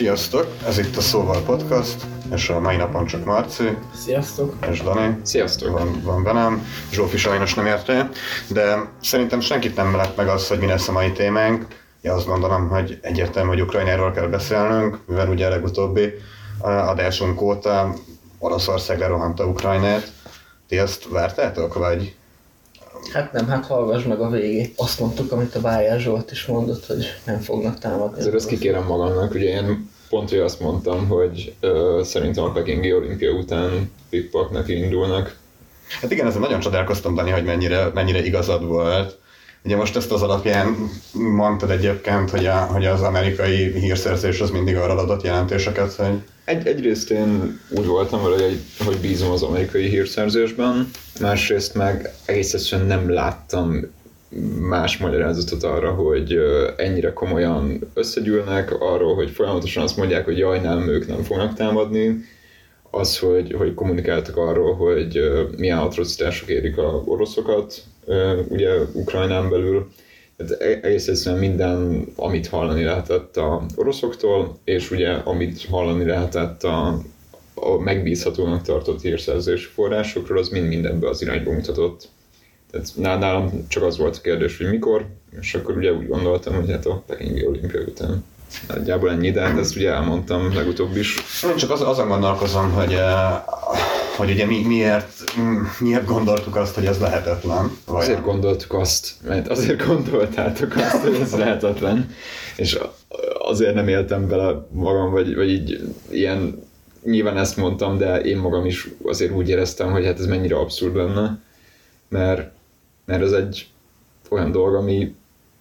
Sziasztok! Ez itt a Szóval Podcast, és a mai napon csak Marci. Sziasztok! És Dani. Sziasztok! Van, van velem. Zsófi sajnos nem érte, de szerintem senkit nem lett meg az, hogy mi lesz a mai témánk. Ja, azt gondolom, hogy egyértelmű, hogy Ukrajnáról kell beszélnünk, mivel ugye a legutóbbi adásunk óta Oroszország lerohanta Ukrajnát. Ti ezt vártátok, vagy Hát nem, hát hallgass meg a végét. Azt mondtuk, amit a Bájás Zsolt is mondott, hogy nem fognak támadni. Ezért ezt kikérem magamnak, ugye én pont hogy azt mondtam, hogy uh, szerintem a Pekingi olimpia után Pikpak neki indulnak. Hát igen, ezzel nagyon csodálkoztam, Dani, hogy mennyire, mennyire igazad volt. Ugye most ezt az alapján mondtad egyébként, hogy, a, hogy az amerikai hírszerzés az mindig arra adott jelentéseket, hogy egy, egyrészt én úgy voltam vele, hogy, hogy bízom az amerikai hírszerzésben, másrészt meg egész egyszerűen nem láttam más magyarázatot arra, hogy ennyire komolyan összegyűlnek, arról, hogy folyamatosan azt mondják, hogy jaj, nem, ők nem fognak támadni, az, hogy, hogy kommunikáltak arról, hogy milyen atrocitások érik a oroszokat, ugye Ukrajnán belül, tehát e-, egész egyszerűen minden, amit hallani lehetett a oroszoktól, és ugye amit hallani lehetett a, a megbízhatónak tartott hírszerzési forrásokról, az mind mindenbe az irányba mutatott. Tehát nálam csak az volt a kérdés, hogy mikor, és akkor ugye úgy gondoltam, hogy hát a Pekingi olimpia után. Nagyjából ennyi, de hát ezt ugye elmondtam legutóbb is. Én csak az, azon gondolkozom, hogy, eh, hogy ugye mi, miért, miért gondoltuk azt, hogy ez lehetetlen. Vagy azért gondoltuk azt, mert azért gondoltátok azt, hogy ez lehetetlen, és azért nem éltem bele magam, vagy, vagy így ilyen, nyilván ezt mondtam, de én magam is azért úgy éreztem, hogy hát ez mennyire abszurd lenne, mert, mert ez egy olyan dolog, ami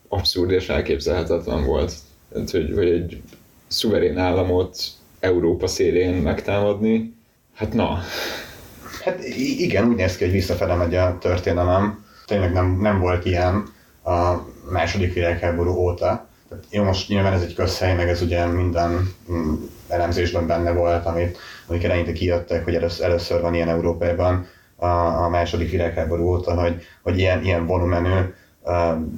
abszurd és elképzelhetetlen volt. Tehát, hogy, hogy egy szuverén államot Európa szélén megtámadni, hát na. Hát igen, úgy néz ki, hogy visszafele megy a történelem. Tényleg nem, nem volt ilyen a második világháború óta. Tehát jó, most nyilván ez egy közhely, meg ez ugye minden mm, elemzésben benne volt, amit, amik eleinte kijöttek, hogy először, először van ilyen Európában a, a második világháború óta, hogy, hogy ilyen, ilyen volumenű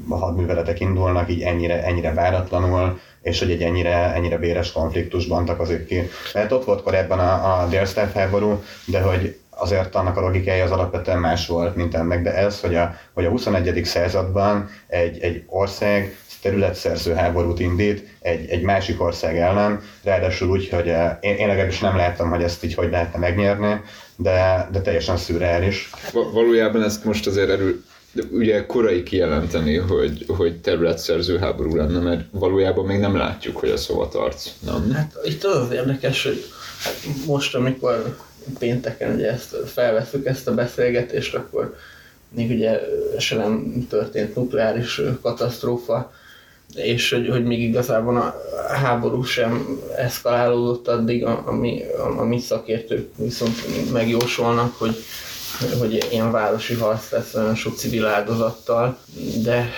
a hadműveletek indulnak, így ennyire, ennyire váratlanul, és hogy egy ennyire, ennyire véres konfliktusban takozik ki. Mert ott volt korábban a, a délszláv háború, de hogy azért annak a logikája az alapvetően más volt, mint ennek, de ez, hogy a, hogy a 21. században egy, egy ország területszerző háborút indít egy, egy másik ország ellen, ráadásul úgy, hogy én, én legalábbis nem láttam, hogy ezt így hogy lehetne megnyerni, de, de teljesen szürreális. Valójában ezt most azért erő, de ugye korai kijelenteni, hogy, hogy területszerző háború lenne, mert valójában még nem látjuk, hogy ez hova tart, nem? Hát itt az érdekes, hogy hát most, amikor pénteken ugye ezt felveszük ezt a beszélgetést, akkor még ugye se nem történt nukleáris katasztrófa, és hogy, hogy még igazából a háború sem eszkalálódott addig, ami, ami szakértők viszont megjósolnak, hogy hogy ilyen városi harc lesz olyan sok civil áldozattal, de,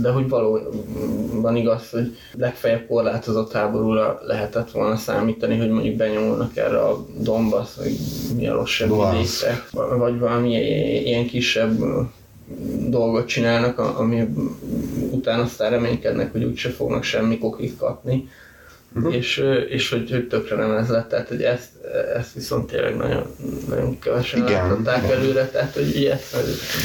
de hogy valóban igaz, hogy legfeljebb korlátozott háborúra lehetett volna számítani, hogy mondjuk benyomulnak erre a Donbass, vagy Mielosebb vidékre, vagy valami ilyen kisebb dolgot csinálnak, ami után aztán reménykednek, hogy úgyse fognak semmi kokit kapni uh-huh. és, és hogy, hogy tökre nem ez lett, tehát hogy ezt, ezt viszont tényleg nagyon, nagyon kevesen Igen. látották előre, tehát hogy ugye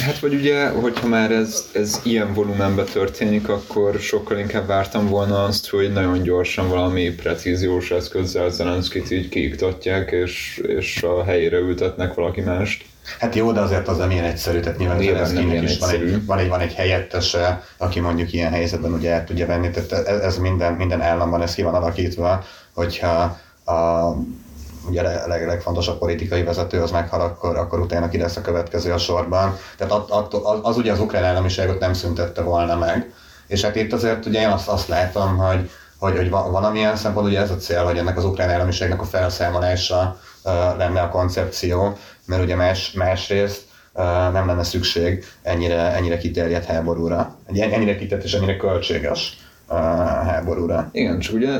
Hát vagy ugye, hogyha már ez, ez ilyen volumenben történik, akkor sokkal inkább vártam volna azt, hogy nagyon gyorsan valami precíziós eszközzel Zelenszkit így kiiktatják, és, és a helyére ültetnek valaki mást. Hát jó, de azért az nem ilyen egyszerű, tehát nyilván, ilyen is van egy, van, egy, van egy helyettese, aki mondjuk ilyen helyzetben ugye el tudja venni, tehát ez, ez minden, minden államban ez ki van alakítva, hogyha a ugye a leg, legfontosabb politikai vezető az meghal, akkor, akkor utána ki lesz a következő a sorban. Tehát att, att, az, az ugye az ukrán államiságot nem szüntette volna meg. És hát itt azért ugye én azt, azt látom, hogy, hogy, hogy valamilyen szempont ugye ez a cél, hogy ennek az ukrán államiságnak a felszámolása lenne a koncepció, mert ugye más, másrészt uh, nem lenne szükség ennyire, ennyire kiterjedt háborúra, ennyire kitett és ennyire költséges uh, háborúra. Igen, csak ugye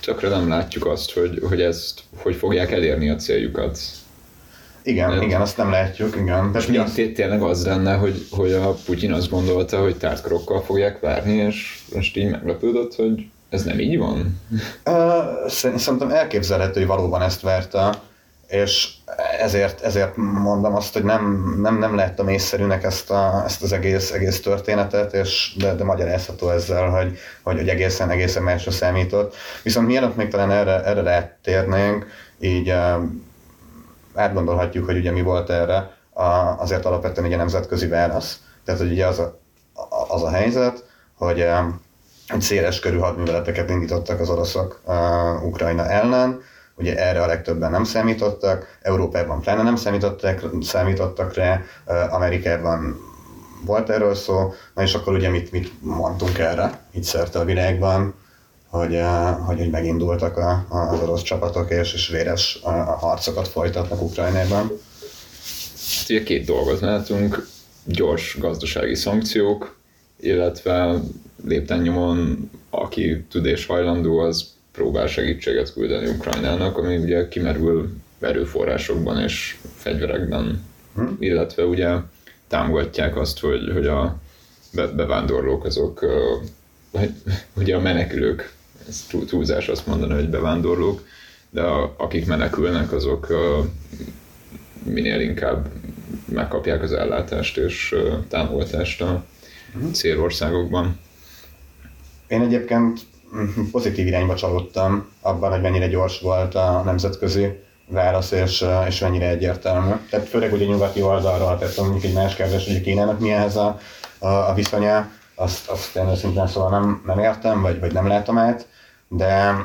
tökre nem látjuk azt, hogy, hogy ezt hogy fogják elérni a céljukat. Igen, De igen, azt nem látjuk, igen. És mi az... tényleg az lenne, hogy, hogy a Putyin azt gondolta, hogy tártkorokkal fogják várni, és most így meglepődött, hogy ez nem így van? Szerintem elképzelhető, hogy valóban ezt verte, és ezért, ezért mondom azt, hogy nem, nem, nem láttam észszerűnek ezt, a, ezt az egész, egész történetet, és de, de magyarázható ezzel, hogy, hogy, hogy egészen, egészen másra számított. Viszont mielőtt még talán erre, erre rátérnénk, így átgondolhatjuk, hogy ugye mi volt erre, a, azért alapvetően egy nemzetközi válasz. Tehát, hogy ugye az a, az a helyzet, hogy egy széles körű hadműveleteket indítottak az oroszok uh, Ukrajna ellen, ugye erre a legtöbben nem számítottak, Európában pláne nem számítottak, számítottak rá, Amerikában volt erről szó, na és akkor ugye mit, mit mondtunk erre, itt szerte a világban, hogy, hogy, hogy megindultak a, az orosz csapatok, és, és véres a, a harcokat folytatnak Ukrajnában. Hát ugye két dolgot látunk, gyors gazdasági szankciók, illetve lépten nyomon, aki tud és hajlandó, az próbál segítséget küldeni Ukrajnának, ami ugye kimerül erőforrásokban és fegyverekben, hm? illetve ugye támogatják azt, hogy, hogy a bevándorlók azok, ugye a menekülők, ez túlzás azt mondani, hogy bevándorlók, de a, akik menekülnek, azok minél inkább megkapják az ellátást és támogatást a hm? célországokban. Én egyébként mhm, pozitív irányba csalódtam abban, hogy mennyire gyors volt a nemzetközi válasz, és, és mennyire egyértelmű. Tehát főleg ugye nyugati oldalról, tehát mondjuk egy más kérdés, hogy Kínának mi ehhez a, a, a viszonya, azt, azt én őszintén szóval nem, nem értem, vagy, vagy nem látom át, de,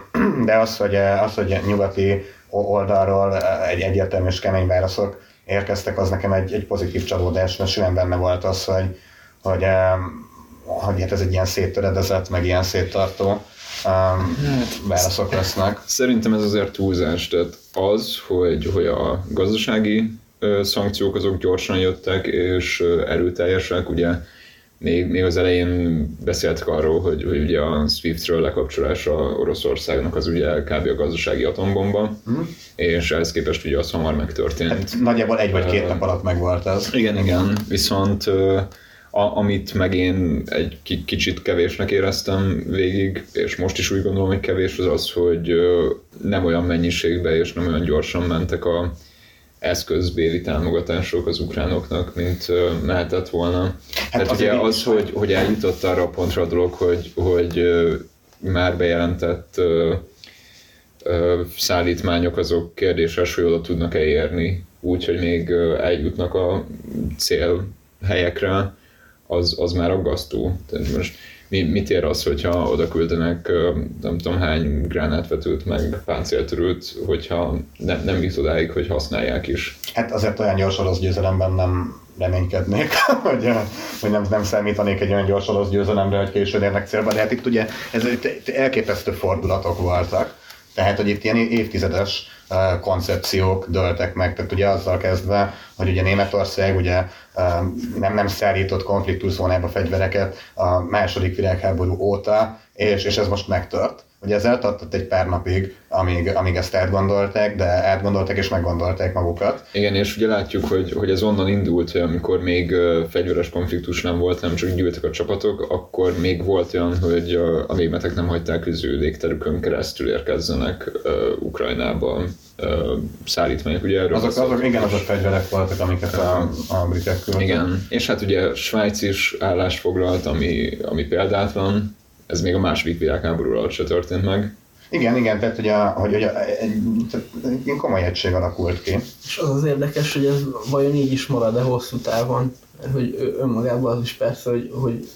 de az, hogy, az, hogy nyugati oldalról egy egyértelmű és kemény válaszok érkeztek, az nekem egy, egy pozitív csalódás, mert simán benne volt az, hogy, hogy hogy hát ez egy ilyen széttöredezett, meg ilyen széttartó um, válaszok lesznek. Szerintem ez azért túlzás, tehát az, hogy, hogy a gazdasági szankciók azok gyorsan jöttek és erőteljesek, ugye még, még az elején beszéltek arról, hogy, hogy ugye a SWIFT-ről lekapcsolása Oroszországnak az ugye kb. a gazdasági atombomba, mm. és ehhez képest ugye az hamar megtörtént. Hát nagyjából egy vagy két nap alatt megvolt ez. Igen, igen, viszont a, amit meg én egy kicsit kevésnek éreztem végig, és most is úgy gondolom, hogy kevés az az, hogy nem olyan mennyiségbe és nem olyan gyorsan mentek a eszközbéli támogatások az ukránoknak, mint mehetett volna. Hát Tehát az ugye az, hogy, hogy eljutott arra a pontra a dolog, hogy, hogy már bejelentett szállítmányok azok kérdéses, hogy oda tudnak-e érni, úgy, hogy még eljutnak a cél helyekre, az, az már aggasztó. Tehát most mi, mit ér az, hogyha oda küldenek nem tudom hány gránátvetőt, meg páncéltörőt, hogyha ne, nem jut odáig, hogy használják is. Hát azért olyan gyors orosz győzelemben nem reménykednék, hogy, hogy nem, nem számítanék egy olyan gyors orosz győzelemre, hogy későn érnek célba, de hát itt ugye ez elképesztő fordulatok voltak. Tehát, hogy itt ilyen évtizedes koncepciók döltek meg, tehát ugye azzal kezdve, hogy ugye Németország ugye nem, nem szállított konfliktuszónába fegyvereket a második világháború óta, és, és ez most megtört. Ugye ez eltartott egy pár napig, amíg, amíg ezt átgondolták, de átgondolták és meggondolták magukat. Igen, és ugye látjuk, hogy, hogy ez onnan indult, hogy amikor még fegyveres konfliktus nem volt, nem csak gyűltek a csapatok, akkor még volt olyan, hogy a németek nem hagyták, hogy az ő keresztül érkezzenek Ukrajnába szállítmányok. Ugye erről azok, azok, igen, azok fegyverek voltak, amiket a, a britek küldtek. Igen, és hát ugye Svájc is állást foglalt, ami, ami példátlan, ez még a második világháború alatt se történt meg. Igen, igen, tehát hogy, a, hogy, hogy a, egy, egy komoly egység alakult ki. És az az érdekes, hogy ez vajon így is marad-e hosszú távon, mert hogy önmagában az is persze, hogy, hogy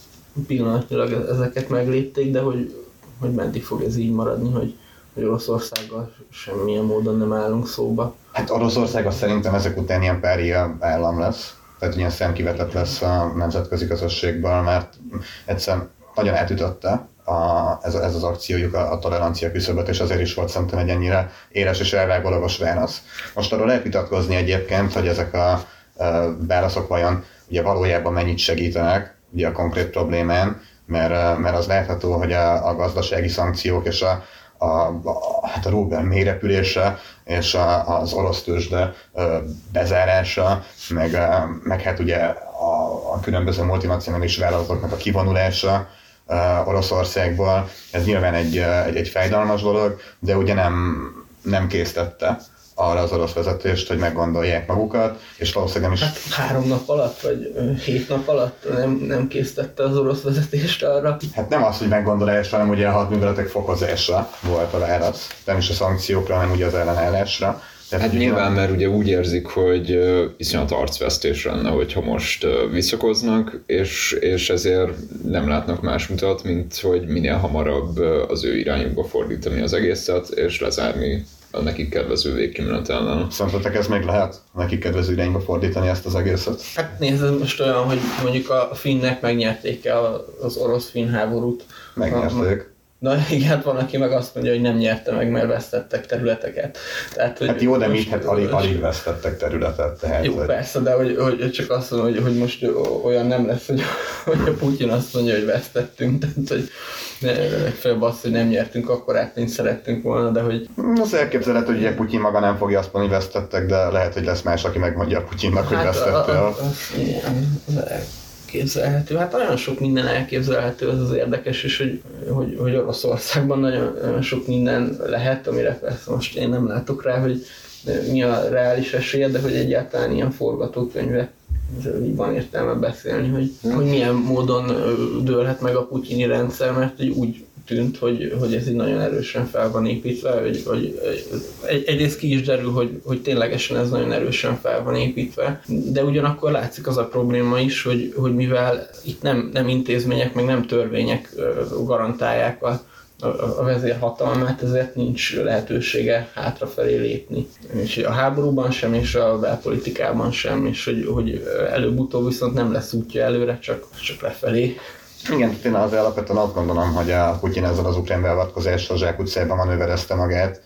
pillanatnyilag ezeket meglépték, de hogy, hogy meddig fog ez így maradni, hogy, hogy Oroszországgal semmilyen módon nem állunk szóba. Hát Oroszország szerintem ezek után ilyen pária állam lesz, tehát ilyen szemkivetett lesz a nemzetközi közösségből, mert egyszerűen nagyon átütötte a, ez, ez az akciójuk a, a tolerancia küszöböt, és azért is volt szerintem egy ennyire éles és elvágólagos válasz. Most arról lehet vitatkozni egyébként, hogy ezek a, a válaszok vajon ugye valójában mennyit segítenek ugye a konkrét problémán, mert, mert az látható, hogy a, a gazdasági szankciók és a, a, a, hát a rubel mélyrepülése és a, az orosz tőzsde bezárása, meg, meg hát ugye a, a különböző multinacionális vállalatoknak a kivonulása, Oroszországból. Ez nyilván egy, egy, egy fájdalmas dolog, de ugye nem, nem késztette arra az orosz vezetést, hogy meggondolják magukat, és valószínűleg nem is... Hát három nap alatt, vagy hét nap alatt nem, nem készítette az orosz vezetést arra. Hát nem az, hogy meggondolás, hanem ugye a hadműveletek fokozása volt a válasz. Nem is a szankciókra, hanem ugye az ellenállásra. Tehát hát nyilván, mert ugye úgy érzik, hogy iszonyat arcvesztés lenne, hogyha most visszakoznak, és, és ezért nem látnak más mutat, mint hogy minél hamarabb az ő irányukba fordítani az egészet, és lezárni a nekik kedvező végkimenetellel. Szerintetek ez még lehet nekik kedvező irányba fordítani ezt az egészet? Hát nézd, ez most olyan, hogy mondjuk a finnek megnyerték el az orosz-finn háborút. Megnyerték. Na igen, hát van, aki meg azt mondja, hogy nem nyerte meg, mert vesztettek területeket. Tehát, hogy hát jó, de mit, hát alig, alig vesztettek területet. Tehát, jó, hogy... persze, de hogy, hogy, csak azt mondom, hogy, hogy most olyan nem lesz, hogy, hogy a Putyin azt mondja, hogy vesztettünk, tehát hogy legfeljebb azt, hogy nem nyertünk akkorát, mint szerettünk volna, de hogy... Az elképzelhető, hogy ugye Putyin maga nem fogja azt mondani, hogy vesztettek, de lehet, hogy lesz más, aki megmondja a Putyinnak, hogy hát vesztettél. Az, az, az, elképzelhető. Hát nagyon sok minden elképzelhető, az az érdekes is, hogy, hogy, hogy Oroszországban nagyon, nagyon sok minden lehet, amire persze most én nem látok rá, hogy mi a reális esélye, de hogy egyáltalán ilyen forgatókönyve így van értelme beszélni, hogy, hogy milyen módon dőlhet meg a putyini rendszer, mert úgy tűnt, hogy, hogy ez így nagyon erősen fel van építve, hogy, hogy egy, egyrészt ki is derül, hogy, hogy ténylegesen ez nagyon erősen fel van építve, de ugyanakkor látszik az a probléma is, hogy, hogy mivel itt nem, nem intézmények, meg nem törvények garantálják a, a vezérhatalmát, ezért nincs lehetősége hátrafelé lépni. És a háborúban sem, és a belpolitikában sem, és hogy, hogy előbb-utóbb viszont nem lesz útja előre, csak, csak lefelé. Igen, én az alapvetően azt gondolom, hogy a Putyin ezzel az ukrán beavatkozással Zsák utcában manőverezte magát.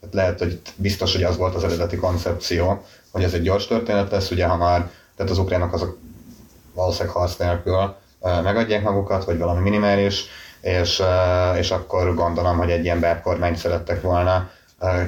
Tehát lehet, hogy biztos, hogy az volt az eredeti koncepció, hogy ez egy gyors történet lesz, ugye hamar, tehát az ukránok azok valószínűleg harc nélkül megadják magukat, vagy valami minimális, és, és akkor gondolom, hogy egy ilyen bárkormányt szerettek volna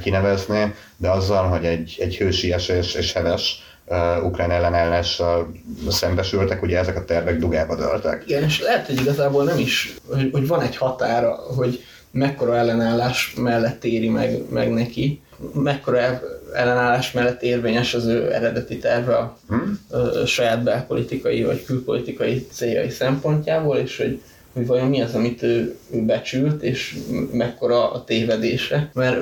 kinevezni, de azzal, hogy egy, egy hősies és, és heves uh, ukrán ellenállással szembesültek, ugye ezek a tervek dugába döltek. Igen, és lehet, hogy igazából nem is, hogy, hogy van egy határa, hogy mekkora ellenállás mellett éri meg, meg neki, mekkora ellenállás mellett érvényes az ő eredeti terve a, hmm? a, a saját belpolitikai vagy külpolitikai céljai szempontjából, és hogy hogy vajon mi az, amit ő, becsült, és mekkora a tévedése, mert,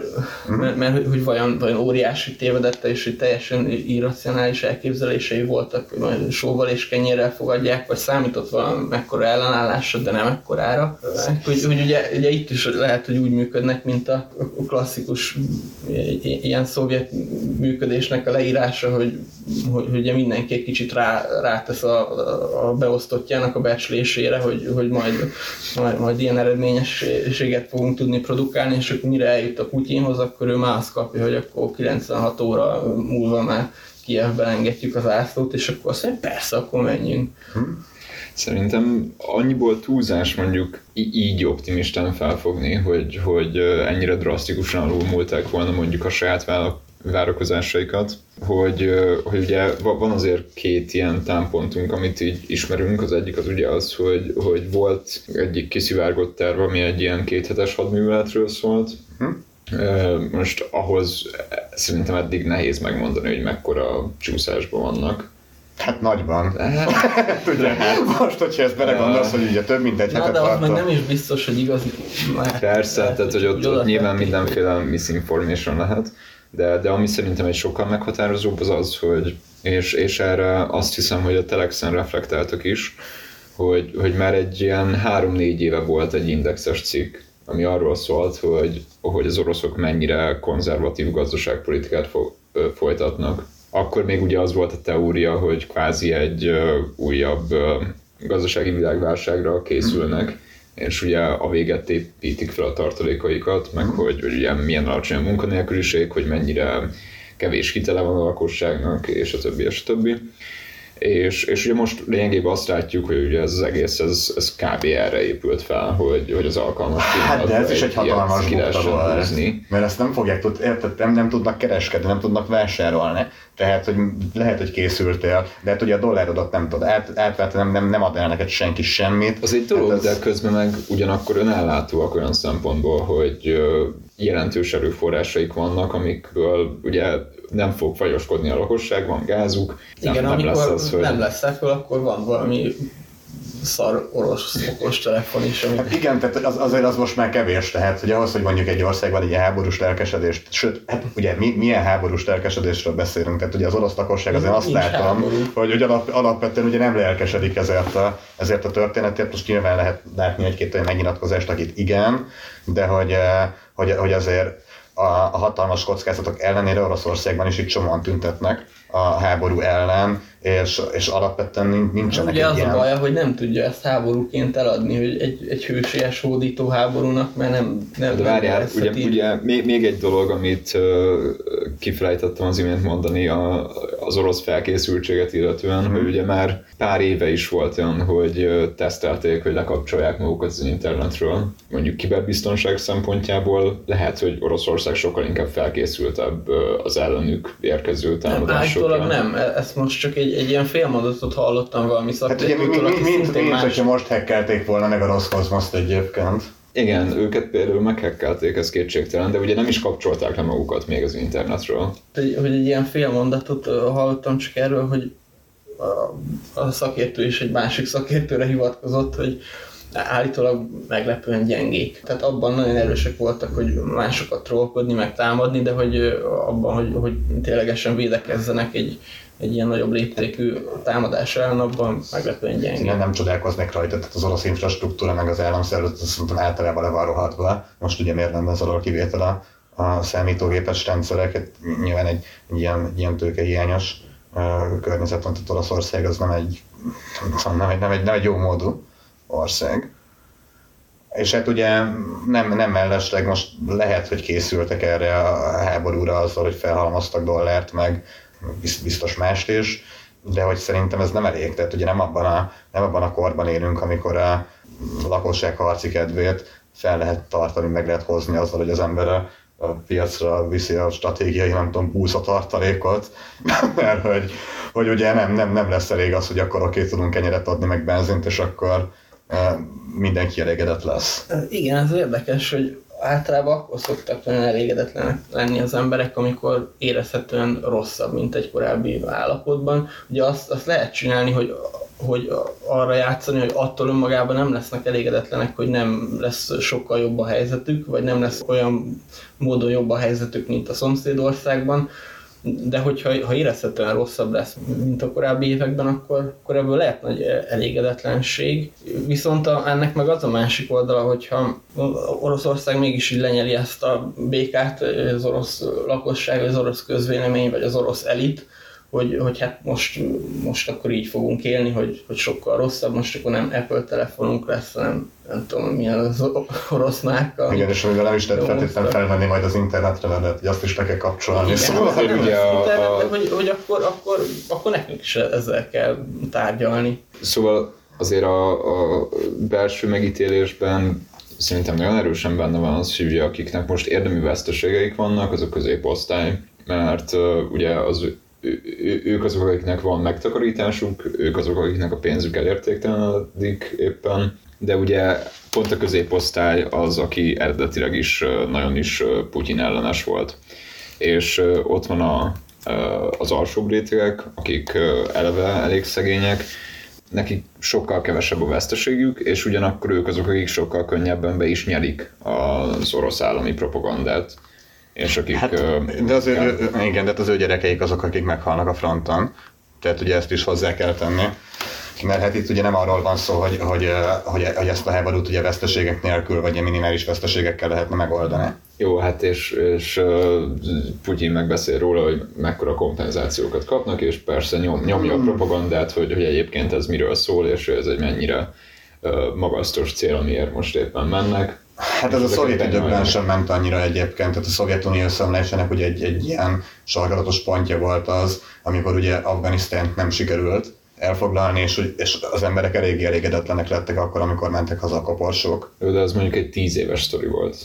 mm. mert, mert hogy vajon, vajon óriási tévedette, és hogy teljesen irracionális elképzelései voltak, hogy majd sóval és kenyérrel fogadják, vagy számított valami mekkora ellenállásra, de nem ekkorára. Hogy, hogy ugye, ugye itt is lehet, hogy úgy működnek, mint a klasszikus ilyen szovjet működésnek a leírása, hogy, hogy, hogy ugye mindenki egy kicsit rá, rátesz a, a beosztottjának a becslésére, hogy, hogy majd majd, majd ilyen eredményességet fogunk tudni produkálni, és akkor mire eljut a Putyinhoz, akkor ő már azt kapja, hogy akkor 96 óra múlva már Kievben engedjük az ászlót, és akkor azt mondja, persze, akkor menjünk. Hm. Szerintem annyiból túlzás mondjuk így optimistán felfogni, hogy, hogy ennyire drasztikusan alulmúlták volna mondjuk a saját várakozásaikat, hogy, hogy ugye van azért két ilyen támpontunk, amit így ismerünk. Az egyik az ugye az, hogy, hogy volt egyik kiszivárgott terv, ami egy ilyen kéthetes hadműveletről szólt. Hm? Most ahhoz szerintem eddig nehéz megmondani, hogy mekkora csúszásban vannak. Hát nagyban. Hát, ugye, hát. Most, hogyha ezt belegondolsz, hogy ugye több mint egy Na, de az meg nem is biztos, hogy igaz. Persze, tehát hogy ott, ott nyilván mindenféle misinformation lehet de, de ami szerintem egy sokkal meghatározóbb az az, hogy és, és erre azt hiszem, hogy a Telexen reflektáltak is, hogy, hogy már egy ilyen három-négy éve volt egy indexes cikk, ami arról szólt, hogy, hogy az oroszok mennyire konzervatív gazdaságpolitikát fo- folytatnak. Akkor még ugye az volt a teória, hogy kvázi egy újabb gazdasági világválságra készülnek, és ugye a véget építik fel a tartalékaikat, meg mhm. hogy, hogy ugye milyen alacsony a munkanélküliség, hogy mennyire kevés hitele van a lakosságnak, és a többi, és a többi. És, és ugye most lényegében azt látjuk, hogy ugye ez az egész, ez, ez kb. erre épült fel, hogy, hogy az alkalmas Hát de ez is egy hatalmas bukta húzni. Mert ezt nem fogják tud, érted, nem, nem tudnak kereskedni, nem tudnak vásárolni. Tehát, hogy lehet, hogy készültél, de hát ugye a dollárodat nem tudod, át, átvetni nem, nem, nem ad el neked senki semmit. Az egy dolog, Hát de közben meg ugyanakkor önellátóak olyan szempontból, hogy jelentős erőforrásaik vannak, amikből ugye nem fog fagyoskodni a lakosság, van gázuk, nem, Igen, nem amikor lesz az, hogy... nem lesz ebből, akkor van valami szar orosz okos telefon is, amit Hát igen, tehát az, azért az most már kevés, tehát hogy ahhoz, hogy mondjuk egy országban egy háborús lelkesedést, sőt, hát ugye mi, milyen háborús lelkesedésről beszélünk, tehát ugye az orosz lakosság azért azt Nincs látom, háború. hogy, hogy alap, alapvetően ugye nem lelkesedik ezért a, ezért a történetért, most nyilván lehet látni egy-két olyan megnyilatkozást, akit igen, de hogy, eh, hogy, hogy azért a, a hatalmas kockázatok ellenére Oroszországban is itt csomóan tüntetnek a háború ellen, és, és alapvetően nin- nincsenek Ugye egy az ilyen... a baja, hogy nem tudja ezt háborúként eladni, hogy egy, egy hősies hódító háborúnak, mert nem, nem De várjál, ugye, ugye még, még egy dolog, amit uh, kifelejtettem az imént mondani a, az orosz felkészültséget illetően, Mhm. hogy ugye már pár éve is volt olyan, hogy tesztelték, hogy lekapcsolják magukat az internetről. Mondjuk kiberbiztonság szempontjából lehet, hogy Oroszország sokkal inkább felkészültebb az ellenük érkező Nem, támadásokra. nem, E- ezt most csak egy, egy ilyen félmondatot hallottam valami Hát ugye mi, mi, szakértőtől, mi, aki mint, szintén mint más hogyha most hackelték volna meg a Roszkozmoszt egyébként. Igen, őket például meghekkelték, ez kétségtelen, de ugye nem is kapcsolták le magukat még az internetről. hogy, hogy egy ilyen félmondatot ö, hallottam csak erről, hogy a, a szakértő is egy másik szakértőre hivatkozott, hogy állítólag meglepően gyengék. Tehát abban nagyon erősek voltak, hogy másokat trollkodni, meg támadni, de hogy abban, hogy, hogy ténylegesen védekezzenek egy, egy ilyen nagyobb léptékű támadás ellen, abban meglepően gyengék. Nem, nem csodálkoznék rajta, tehát az orosz infrastruktúra meg az államszervezet azt szerintem általában le van rohadva. Most ugye miért lenne az alól kivétel a, a számítógépes rendszerek, hát nyilván egy, egy ilyen, ilyen tőkehiányos uh, környezet van, tehát Oroszország az nem egy, nem egy, nem egy, nem egy jó módú ország. És hát ugye nem, nem mellesleg most lehet, hogy készültek erre a háborúra azzal, hogy felhalmoztak dollárt, meg biztos mást is, de hogy szerintem ez nem elég. Tehát ugye nem abban a, nem abban a korban élünk, amikor a lakosság harci kedvét fel lehet tartani, meg lehet hozni azzal, hogy az ember a, a piacra viszi a stratégiai, nem tudom, 20 tartalékot, mert hogy, hogy ugye nem, nem, nem lesz elég az, hogy akkor oké, tudunk kenyeret adni, meg benzint, és akkor eh, mindenki elégedett lesz. Igen, ez érdekes, hogy általában akkor szoktak nagyon elégedetlenek lenni az emberek, amikor érezhetően rosszabb, mint egy korábbi állapotban. Ugye azt, azt lehet csinálni, hogy hogy arra játszani, hogy attól önmagában nem lesznek elégedetlenek, hogy nem lesz sokkal jobb a helyzetük, vagy nem lesz olyan módon jobb a helyzetük, mint a szomszédországban, de hogyha ha érezhetően rosszabb lesz, mint a korábbi években, akkor, akkor ebből lehet nagy elégedetlenség. Viszont a, ennek meg az a másik oldala, hogyha Oroszország mégis így lenyeli ezt a békát, az orosz lakosság, az orosz közvélemény, vagy az orosz elit, hogy, hogy hát most, most akkor így fogunk élni, hogy, hogy sokkal rosszabb, most akkor nem Apple telefonunk lesz, hanem nem tudom, milyen az orosz márka. Igen, és amivel nem is lehet feltétlenül felvenni majd az internetre, mert hogy azt is le kell kapcsolni. Igen, szóval hát nem ugye a- a- hogy, hogy akkor, akkor, akkor nekünk is ezzel kell tárgyalni. Szóval azért a, a belső megítélésben szerintem nagyon erősen benne van az, hogy ugye akiknek most érdemi veszteségeik vannak, az a középosztály, mert uh, ugye az ők azok, akiknek van megtakarításuk, ők azok, akiknek a pénzük elértéktelenedik éppen, de ugye pont a középosztály az, aki eredetileg is nagyon is Putyin ellenes volt. És ott van a, az alsóbb rétegek, akik eleve elég szegények, nekik sokkal kevesebb a veszteségük, és ugyanakkor ők azok, akik sokkal könnyebben be is nyelik az orosz állami propagandát. És akik... Hát, de az ő, igen, de hát az ő gyerekeik azok, akik meghalnak a fronton. Tehát ugye ezt is hozzá kell tenni. Mert hát itt ugye nem arról van szó, hogy, hogy, hogy, hogy ezt a háborút ugye veszteségek nélkül, vagy minimális veszteségekkel lehetne megoldani. Jó, hát és, és Putyin megbeszél róla, hogy mekkora kompenzációkat kapnak, és persze nyom, nyomja a propagandát, hogy, hogy egyébként ez miről szól, és ez egy mennyire magasztos cél, amiért most éppen mennek. Hát ez a szovjet időkben sem ment annyira egyébként, tehát a Szovjetunió összeomlásának ugye egy, egy ilyen sarkalatos pontja volt az, amikor ugye Afganisztánt nem sikerült elfoglalni, és, és az emberek eléggé elégedetlenek lettek akkor, amikor mentek haza a koporsók. Jó, de az mondjuk egy tíz éves sztori volt.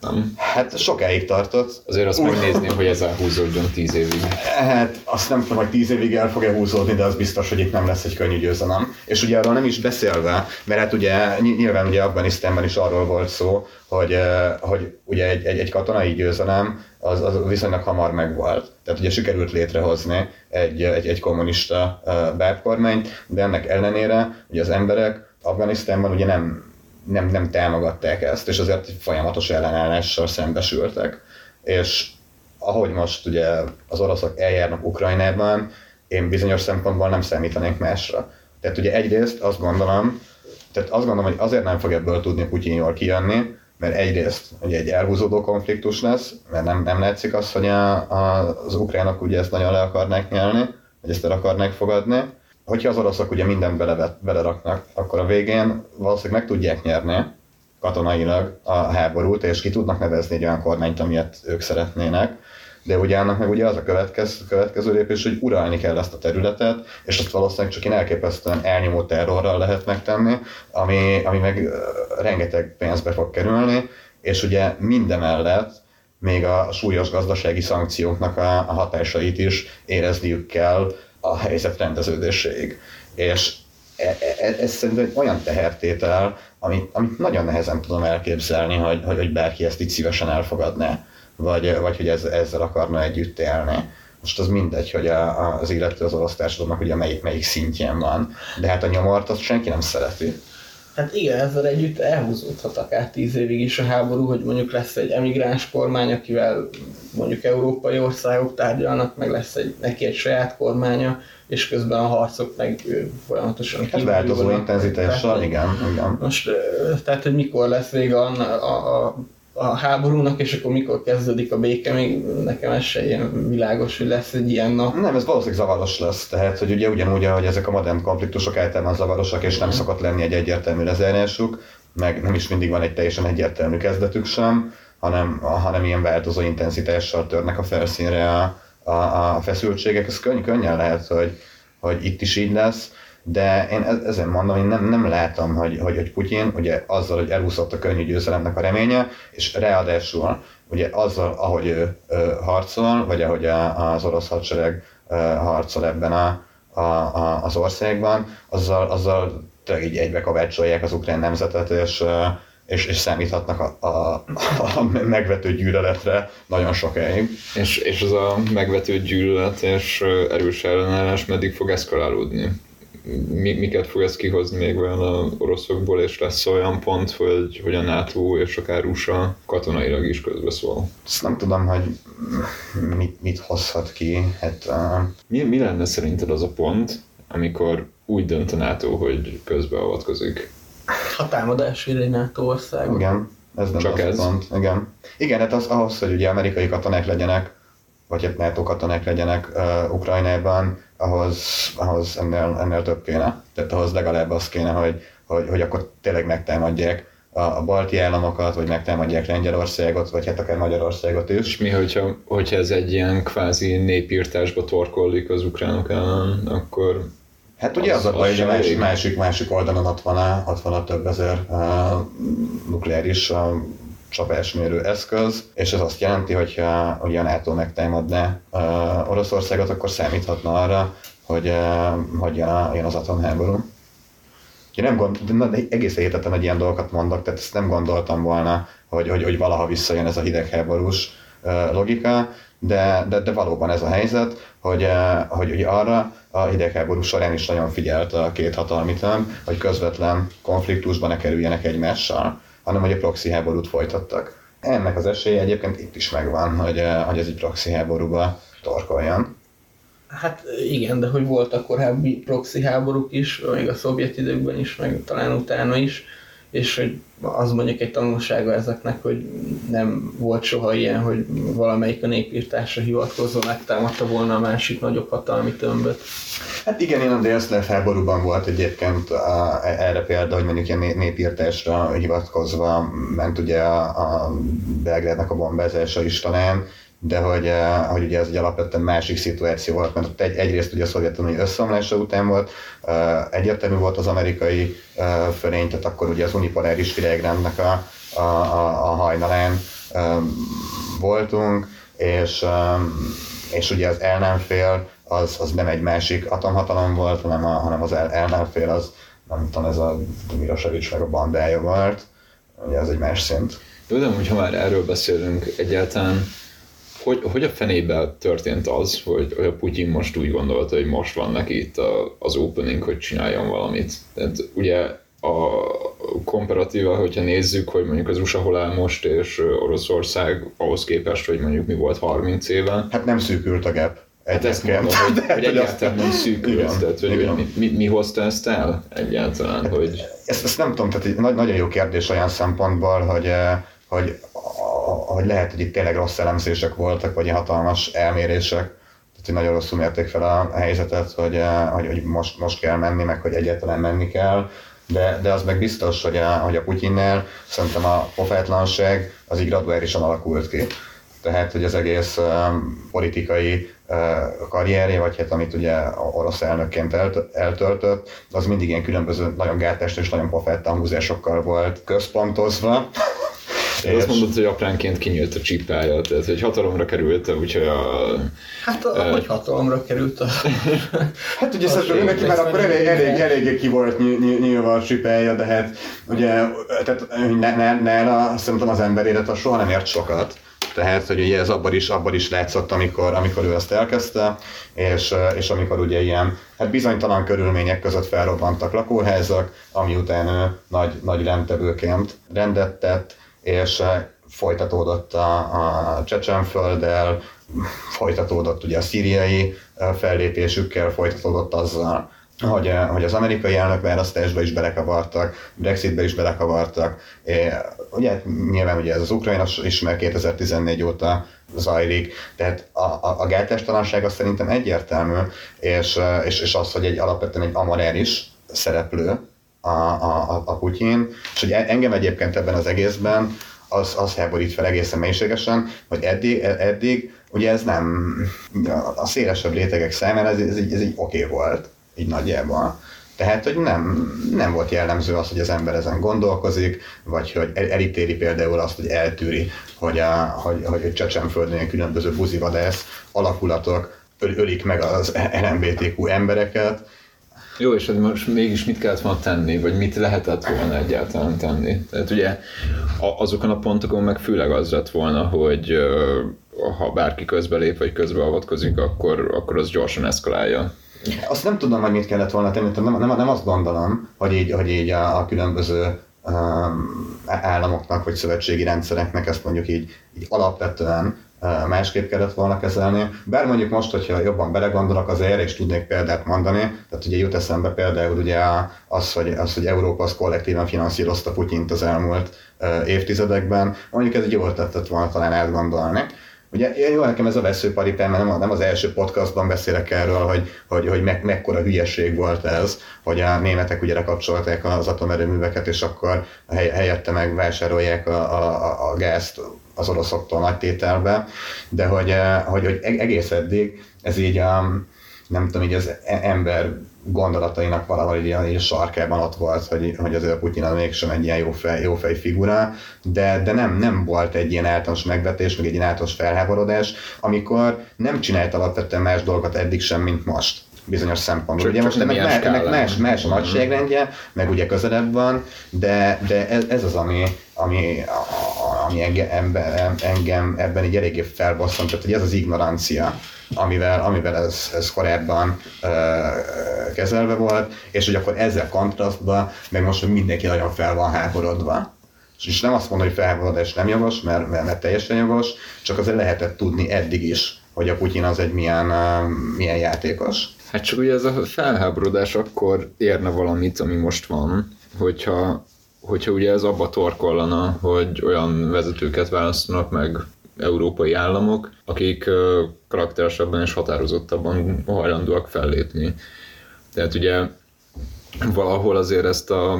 Nem? Hát sokáig tartott. Azért azt megnézném, hogy ez elhúzódjon tíz évig. Hát azt nem tudom, hogy tíz évig el fog-e húzódni, de az biztos, hogy itt nem lesz egy könnyű győzelem. És ugye arról nem is beszélve, mert hát ugye ny- nyilván ugye Afganisztánban is arról volt szó, hogy, eh, hogy ugye egy, egy, egy katonai győzelem az, az viszonylag hamar megvolt. Tehát ugye sikerült létrehozni egy, egy, egy kommunista uh, bábkormányt, de ennek ellenére ugye az emberek Afganisztánban ugye nem, nem, nem támogatták ezt, és azért folyamatos ellenállással szembesültek. És ahogy most ugye az oroszok eljárnak Ukrajnában, én bizonyos szempontból nem számítanék másra. Tehát ugye egyrészt azt gondolom, tehát azt gondolom, hogy azért nem fog ebből tudni Putyin jól kijönni, mert egyrészt ugye egy elhúzódó konfliktus lesz, mert nem, nem látszik az, hogy a, a, az ukránok ugye ezt nagyon le akarnák nyelni, vagy ezt el akarnák fogadni. Hogyha az oroszok ugye mindent belevet, beleraknak, akkor a végén valószínűleg meg tudják nyerni katonailag a háborút, és ki tudnak nevezni egy olyan kormányt, amilyet ők szeretnének. De ugye annak meg ugye az a következő, következő lépés, hogy uralni kell ezt a területet, és azt valószínűleg csak én elképesztően elnyomó terrorral lehet megtenni, ami, ami meg rengeteg pénzbe fog kerülni, és ugye mindemellett még a súlyos gazdasági szankcióknak a hatásait is érezniük kell a helyzet rendeződéséig. És e- e- ez szerintem egy olyan tehertétel, amit, amit nagyon nehezen tudom elképzelni, hogy, hogy, hogy bárki ezt így szívesen elfogadná, vagy, vagy hogy ez, ezzel akarna együtt élni. Most az mindegy, hogy a, az illető az orosz társadalomnak ugye melyik, melyik szintjén van. De hát a nyomort azt senki nem szereti. Hát igen, ezzel együtt elhúzódhat akár tíz évig is a háború, hogy mondjuk lesz egy emigráns kormány, akivel mondjuk európai országok tárgyalnak, meg lesz egy, neki egy saját kormánya, és közben a harcok meg folyamatosan Hát kívül változó intenzitással, igen, igen. Most, tehát, hogy mikor lesz vége a, a, a, a háborúnak, és akkor mikor kezdődik a béke, még nekem ez se ilyen világos, hogy lesz egy ilyen nap. Nem, ez valószínűleg zavaros lesz, tehát hogy ugye ugyanúgy, ahogy ezek a modern konfliktusok általában zavarosak, és nem szokott lenni egy egyértelmű lezárásuk, meg nem is mindig van egy teljesen egyértelmű kezdetük sem, hanem, hanem ilyen változó intenzitással törnek a felszínre a, a, a feszültségek. Ez könny, könnyen lehet, hogy, hogy itt is így lesz, de én e- ezen mondom, én nem, nem látom, hogy, hogy, hogy Putyin ugye azzal, hogy elúszott a könnyű győzelemnek a reménye, és ráadásul ugye azzal, ahogy ő, ő harcol, vagy ahogy a, az orosz hadsereg ö, harcol ebben a, a, a, az országban, azzal, azzal tényleg így egybe kovácsolják az ukrán nemzetet, és, és, és számíthatnak a, a, a megvető gyűlöletre nagyon sokáig. És, és az a megvető gyűlölet és erős ellenállás meddig fog eszkalálódni? Mi, miket fog ez kihozni még olyan a oroszokból, és lesz olyan pont, hogy, hogy a NATO és akár USA katonailag is közbeszól? Ezt nem tudom, hogy mit, mit hozhat ki. Hát, uh, Mi, mi lenne szerinted az a pont, amikor úgy dönt a NATO, hogy közbeavatkozik? Ha támadás egy NATO ország. igen, ez nem Csak az a ez? pont. Igen. Igen, hát az ahhoz, hogy ugye amerikai katonák legyenek, vagy hát NATO katonák legyenek uh, Ukrajnában, ahhoz, ahhoz ennél, ennél több kéne. Tehát ahhoz legalább az kéne, hogy, hogy, hogy akkor tényleg megtámadják a, a balti államokat, vagy megtámadják Lengyelországot, vagy hát akár Magyarországot is. És mi, hogyha, hogyha ez egy ilyen kvázi népírtásba torkollik az ukránok ellen, akkor Hát ugye az, Az- a baj, hogy a másik, másik, másik oldalon ott van a, ott van a több ezer uh, nukleáris uh, csapásmérő eszköz, és ez azt jelenti, hogy a NATO megtámadná Oroszországot, akkor számíthatna arra, hogy, uh, hogy jön, az atomháború. Én nem gond, na, de egész héten egy ilyen dolgokat mondok, tehát ezt nem gondoltam volna, hogy, hogy, hogy valaha visszajön ez a hidegháborús logika, de, de, de valóban ez a helyzet, hogy, hogy, hogy arra a hidegháború során is nagyon figyelt a két hatalmi tömb, hogy közvetlen konfliktusba ne kerüljenek egymással, hanem hogy a proxy háborút folytattak. Ennek az esélye egyébként itt is megvan, hogy, uh, hogy ez egy proxy háborúba torkoljon. Hát igen, de hogy voltak korábbi proxy háborúk is, még a szovjet időkben is, meg talán utána is, és hogy az mondjuk egy tanulsága ezeknek, hogy nem volt soha ilyen, hogy valamelyik a népírtásra hivatkozva megtámadta volna a másik nagyobb hatalmi tömböt. Hát igen, én a délszláv háborúban volt egyébként a, erre példa, hogy mondjuk ilyen né- népírtásra hivatkozva ment ugye a, a Belgrádnak a bombázása is talán, de hogy, eh, hogy ugye ez egy alapvetően másik szituáció volt, mert ott egy, egyrészt ugye a Szovjetunió összeomlása után volt, eh, egyértelmű volt az amerikai eh, fölény, tehát akkor ugye az unipoláris világrendnek a, a, a, a hajnalán voltunk, és, és ugye az el nem fél, az, az nem egy másik atomhatalom volt, hanem, a, hanem az el, el nem fél, az nem tudom, ez a Mirosevic meg a bandája volt, ugye ez egy más szint. Jó, de hogyha már erről beszélünk egyáltalán, hogy, hogy a fenébe történt az, hogy, hogy a Putyin most úgy gondolta, hogy most van neki itt a, az opening, hogy csináljon valamit. Tehát ugye a komparatíva, hogyha nézzük, hogy mondjuk az USA hol áll most, és Oroszország ahhoz képest, hogy mondjuk mi volt 30 éve. Hát nem szűkült a gap. Hát ezt mondom, hogy, hogy egyáltalán nem szűkült, tehát hogy, mi, mi, mi, hozta ezt el egyáltalán, hogy... Ezt, ezt nem tudom, tehát egy nagyon jó kérdés olyan szempontból, hogy, eh, hogy, hogy lehet, hogy itt tényleg rossz elemzések voltak, vagy hatalmas elmérések, tehát hogy nagyon rosszul mérték fel a helyzetet, hogy, eh, hogy, hogy most, most kell menni, meg hogy egyáltalán menni kell, de, de az meg biztos, hogy a, hogy a Putyinnál szerintem a pofátlanság az így graduálisan alakult ki. Tehát, hogy az egész um, politikai uh, karrierje, vagy hát amit ugye orosz elnökként elt, eltöltött, az mindig ilyen különböző nagyon gátest és nagyon pofátlan húzásokkal volt központozva. És azt mondod, hogy apránként kinyílt a csipája, tehát hogy hatalomra került, úgyhogy a... Hát a, e... hogy hatalomra került a... hát ugye szerintem neki már akkor elég, elég, eléggé ki volt nyilva a csipája, de hát ugye, tehát ne, ne, ne, szerintem az ember élete soha nem ért sokat. Tehát, hogy ugye ez abban is, abban is látszott, amikor, amikor ő ezt elkezdte, és, és amikor ugye ilyen hát bizonytalan körülmények között felrobbantak lakóházak, ami után ő nagy, nagy rendtevőként rendet tett, és folytatódott a, a Csecsenfölddel, folytatódott ugye a szíriai fellépésükkel, folytatódott azzal, hogy, hogy az amerikai elnökválasztásba is belekavartak, Brexitbe is belekavartak. É, ugye nyilván ugye ez az Ukrajna is már 2014 óta zajlik, tehát a, a, a gátástalanság az szerintem egyértelmű, és, és, és az, hogy egy alapvetően egy amorális szereplő, a, a, a Putyin, és hogy engem egyébként ebben az egészben az, az háborít fel egészen mélységesen, hogy eddig, eddig ugye ez nem, a szélesebb rétegek számára ez, ez, ez így oké okay volt, így nagyjából. Tehát, hogy nem, nem volt jellemző az, hogy az ember ezen gondolkozik, vagy hogy elítéli például azt, hogy eltűri, hogy, a, hogy, hogy Csecsenföldön különböző buzivadász alakulatok ölik meg az LMBTQ embereket, jó, és hogy most mégis mit kellett volna tenni, vagy mit lehetett volna egyáltalán tenni? Tehát ugye azokon a pontokon meg főleg az lett volna, hogy ha bárki közbelép, vagy közbeavatkozik, akkor, akkor az gyorsan eszkalálja. Azt nem tudom, hogy mit kellett volna tenni, nem, nem, nem azt gondolom, hogy így, hogy így a, a különböző um, államoknak, vagy szövetségi rendszereknek ezt mondjuk így, így alapvetően másképp kellett volna kezelni. Bár mondjuk most, hogyha jobban belegondolok, az erre is tudnék példát mondani. Tehát ugye jut eszembe például ugye az, hogy, az, hogy Európa az kollektíven finanszírozta Putyint az elmúlt évtizedekben. Mondjuk ez egy jó ötletet volna talán átgondolni. Ugye jó nekem ez a veszőparipám, mert nem, nem az első podcastban beszélek erről, hogy, hogy, hogy me, mekkora hülyeség volt ez, hogy a németek ugye lekapcsolták az atomerőműveket, és akkor helyette megvásárolják a, a, a gázt az oroszoktól nagy tételbe, de hogy, eh, hogy, hogy egész eddig ez így a, nem tudom, így az e-, ember gondolatainak valahol így a sarkában ott volt, hogy, hogy azért Putyin mégsem egy ilyen jó fej, jó fej figura, de, de nem, nem volt egy ilyen általános megvetés, meg egy ilyen általános felháborodás, amikor nem csinált alapvetően más dolgot eddig sem, mint most bizonyos szempontból. Ugye most meg, más, meg más, más a nagyságrendje, meg ugye közelebb van, de, de ez, ez az, ami, ami, ami engem, engem ebben így eléggé felbosszant, tehát hogy ez az ignorancia, amivel, amivel ez, ez korábban uh, kezelve volt, és hogy akkor ezzel kontrasztban, meg most, hogy mindenki nagyon fel van háborodva. És nem azt mondom, hogy felháborodás nem jogos, mert, mert, mert teljesen jogos, csak azért lehetett tudni eddig is, hogy a Putyin az egy milyen, milyen játékos. Hát csak ugye ez a felháborodás akkor érne valamit, ami most van, hogyha, hogyha ugye ez abba torkollana, hogy olyan vezetőket választanak meg európai államok, akik karakteresebben és határozottabban hajlandóak fellépni. Tehát ugye valahol azért ezt a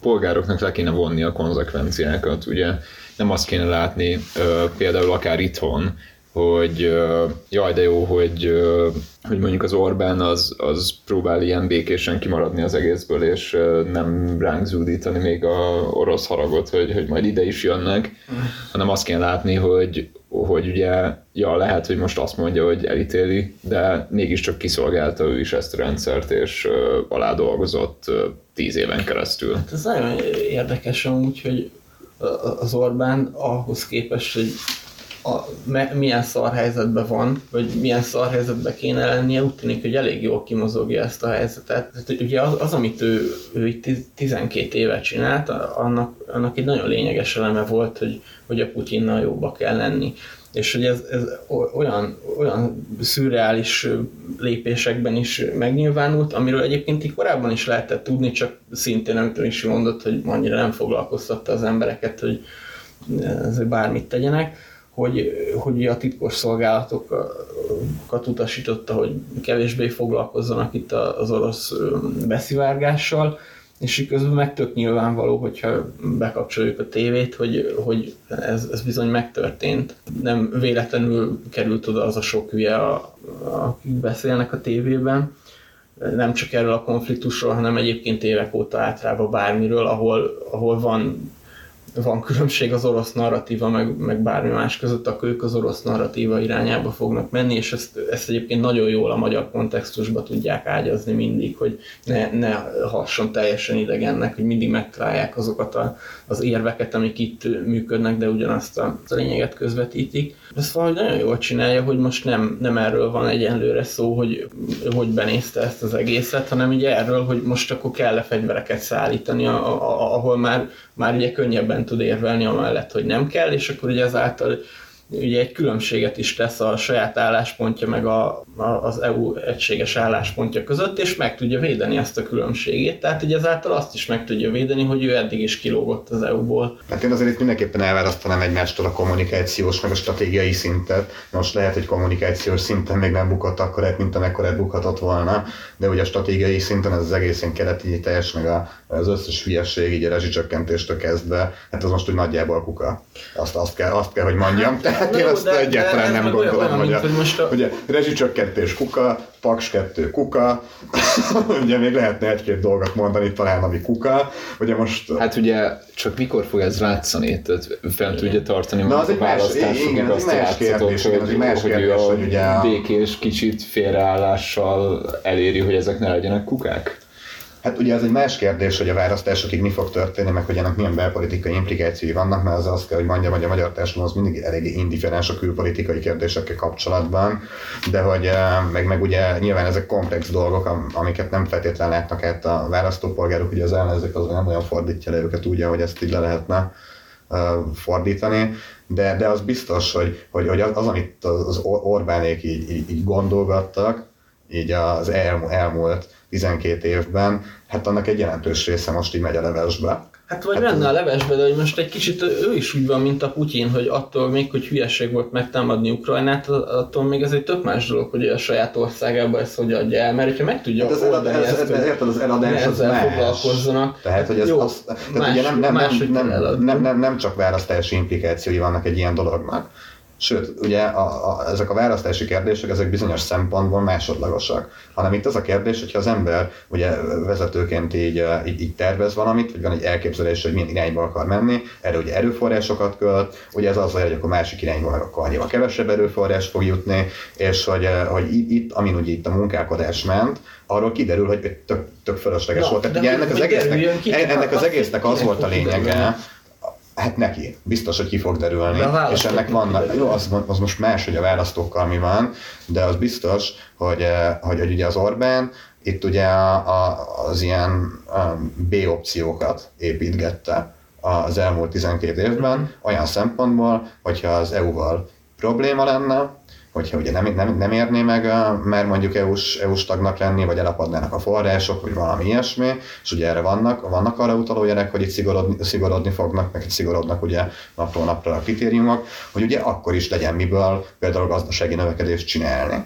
polgároknak le kéne vonni a konzekvenciákat, ugye nem azt kéne látni például akár itthon, hogy jaj, de jó, hogy, hogy mondjuk az Orbán az, az próbál ilyen békésen kimaradni az egészből, és nem ránk zúdítani még a orosz haragot, hogy, hogy majd ide is jönnek, hanem azt kell látni, hogy, hogy ugye, ja, lehet, hogy most azt mondja, hogy elítéli, de mégiscsak kiszolgálta ő is ezt a rendszert, és alá dolgozott tíz éven keresztül. Hát ez nagyon érdekes amúgy, hogy az Orbán ahhoz képest, hogy a, me, milyen szar helyzetben van, vagy milyen szar helyzetben kéne lennie, úgy tűnik, hogy elég jól kimozogja ezt a helyzetet. Tehát, ugye az, az amit ő, ő itt 12 évet csinált, annak, annak egy nagyon lényeges eleme volt, hogy, hogy a Putyinnal jóba kell lenni. És hogy ez, ez olyan, olyan szürreális lépésekben is megnyilvánult, amiről egyébként így korábban is lehetett tudni, csak szintén, amit is mondott, hogy annyira nem foglalkoztatta az embereket, hogy ezért bármit tegyenek hogy, hogy a titkos szolgálatokat utasította, hogy kevésbé foglalkozzanak itt az orosz beszivárgással, és közben meg tök nyilvánvaló, hogyha bekapcsoljuk a tévét, hogy, hogy ez, ez bizony megtörtént. Nem véletlenül került oda az a sok hülye, akik beszélnek a tévében, nem csak erről a konfliktusról, hanem egyébként évek óta általában bármiről, ahol, ahol van van különbség az orosz narratíva, meg, meg bármi más között, akkor ők az orosz narratíva irányába fognak menni, és ezt, ezt egyébként nagyon jól a magyar kontextusba tudják ágyazni mindig, hogy ne, ne hasson teljesen idegennek, hogy mindig megtalálják azokat a, az érveket, amik itt működnek, de ugyanazt a, a lényeget közvetítik. Ezt valahogy nagyon jól csinálja, hogy most nem, nem erről van egyenlőre szó, hogy hogy benézte ezt az egészet, hanem ugye erről, hogy most akkor kell-e fegyvereket szállítani, ahol már, már ugye könnyebben tud érvelni amellett, hogy nem kell, és akkor ugye ezáltal ugye egy különbséget is tesz a saját álláspontja meg a, a, az EU egységes álláspontja között, és meg tudja védeni ezt a különbségét. Tehát ugye ezáltal azt is meg tudja védeni, hogy ő eddig is kilógott az EU-ból. Hát én azért itt mindenképpen elválasztanám egymástól a kommunikációs meg a stratégiai szintet. Most lehet, hogy kommunikációs szinten még nem bukott akkor, mint amekkorát bukhatott volna, de ugye a stratégiai szinten ez az egészen keleti teljes, meg a, az összes hülyeség, így a rezsicsökkentéstől kezdve, hát az most úgy nagyjából kuka. Azt, azt, kell, azt kell, hogy mondjam. Tehát én azt de, egyáltalán de nem gondolom, olyan, hogy, a, hogy most a... ugye rezsicsökkentés kuka, Paks 2 kuka, ugye még lehetne egy-két dolgot mondani talán, ami kuka, ugye most... Hát ugye csak mikor fog ez látszani, tehát fent tudja tartani Na, az egy más, igen, az egy más kérdés, igen, az egy más kérdés, hogy, hogy ugye a békés, kicsit félreállással eléri, hogy ezek ne legyenek kukák? Hát ugye ez egy más kérdés, hogy a választásokig mi fog történni, meg hogy ennek milyen belpolitikai implikációi vannak, mert az azt kell, hogy mondjam, hogy a magyar társadalom az mindig elég indiferens a külpolitikai kérdésekkel kapcsolatban, de hogy eh, meg, meg ugye nyilván ezek komplex dolgok, amiket nem feltétlenül látnak át a választópolgárok, ugye az ellenzék az nem olyan fordítja le őket úgy, hogy ezt így le lehetne eh, fordítani, de, de az biztos, hogy, hogy, hogy az, az, amit az Orbánék így, így, így gondolgattak, így az elmúlt 12 évben, hát annak egy jelentős része most így megy a levesbe. Hát vagy hát menne a levesbe, de hogy most egy kicsit ő is úgy van, mint a Putyin, hogy attól még, hogy hülyeség volt megtámadni Ukrajnát, attól még ez egy tök más dolog, hogy a saját országába ezt hogy adja el, mert hogyha meg tudja hát az oldani ez, ezt, ez, érted, az eladás az más. foglalkozzanak. Tehát, hogy ez Jó, az, tehát más, ugye nem, nem, nem, nem, nem, nem, nem, nem, csak választási implikációi vannak egy ilyen dolognak, Sőt, ugye a, a, ezek a választási kérdések, ezek bizonyos szempontból másodlagosak. Hanem itt az a kérdés, hogyha az ember ugye vezetőként így, így, így tervez valamit, vagy van egy elképzelés, hogy milyen irányba akar menni, erre ugye erőforrásokat költ, ugye ez az, hogy akkor másik irányba meg akkor annyival kevesebb erőforrás fog jutni, és hogy, hogy itt, amin ugye itt a munkálkodás ment, arról kiderül, hogy tök, tök fölösleges volt. Tehát ugye ennek az, egésznek, ennek az egésznek az volt a lényege, Hát neki, biztos, hogy ki fog derülni, és ennek vannak, jó, az, az most más, hogy a választókkal mi van, de az biztos, hogy, eh, hogy, hogy ugye az Orbán itt ugye a, a, az ilyen B opciókat építgette az elmúlt 12 évben, olyan szempontból, hogyha az EU-val probléma lenne, hogyha ugye nem, nem, nem érné meg, mert mondjuk EU-s, EU-s tagnak lenni, vagy elapadnának a források, vagy valami ilyesmi, és ugye erre vannak, vannak arra utaló jelek, hogy itt szigorodni, szigorodni fognak, meg itt szigorodnak ugye napról napra a kritériumok, hogy ugye akkor is legyen miből például gazdasági növekedést csinálni.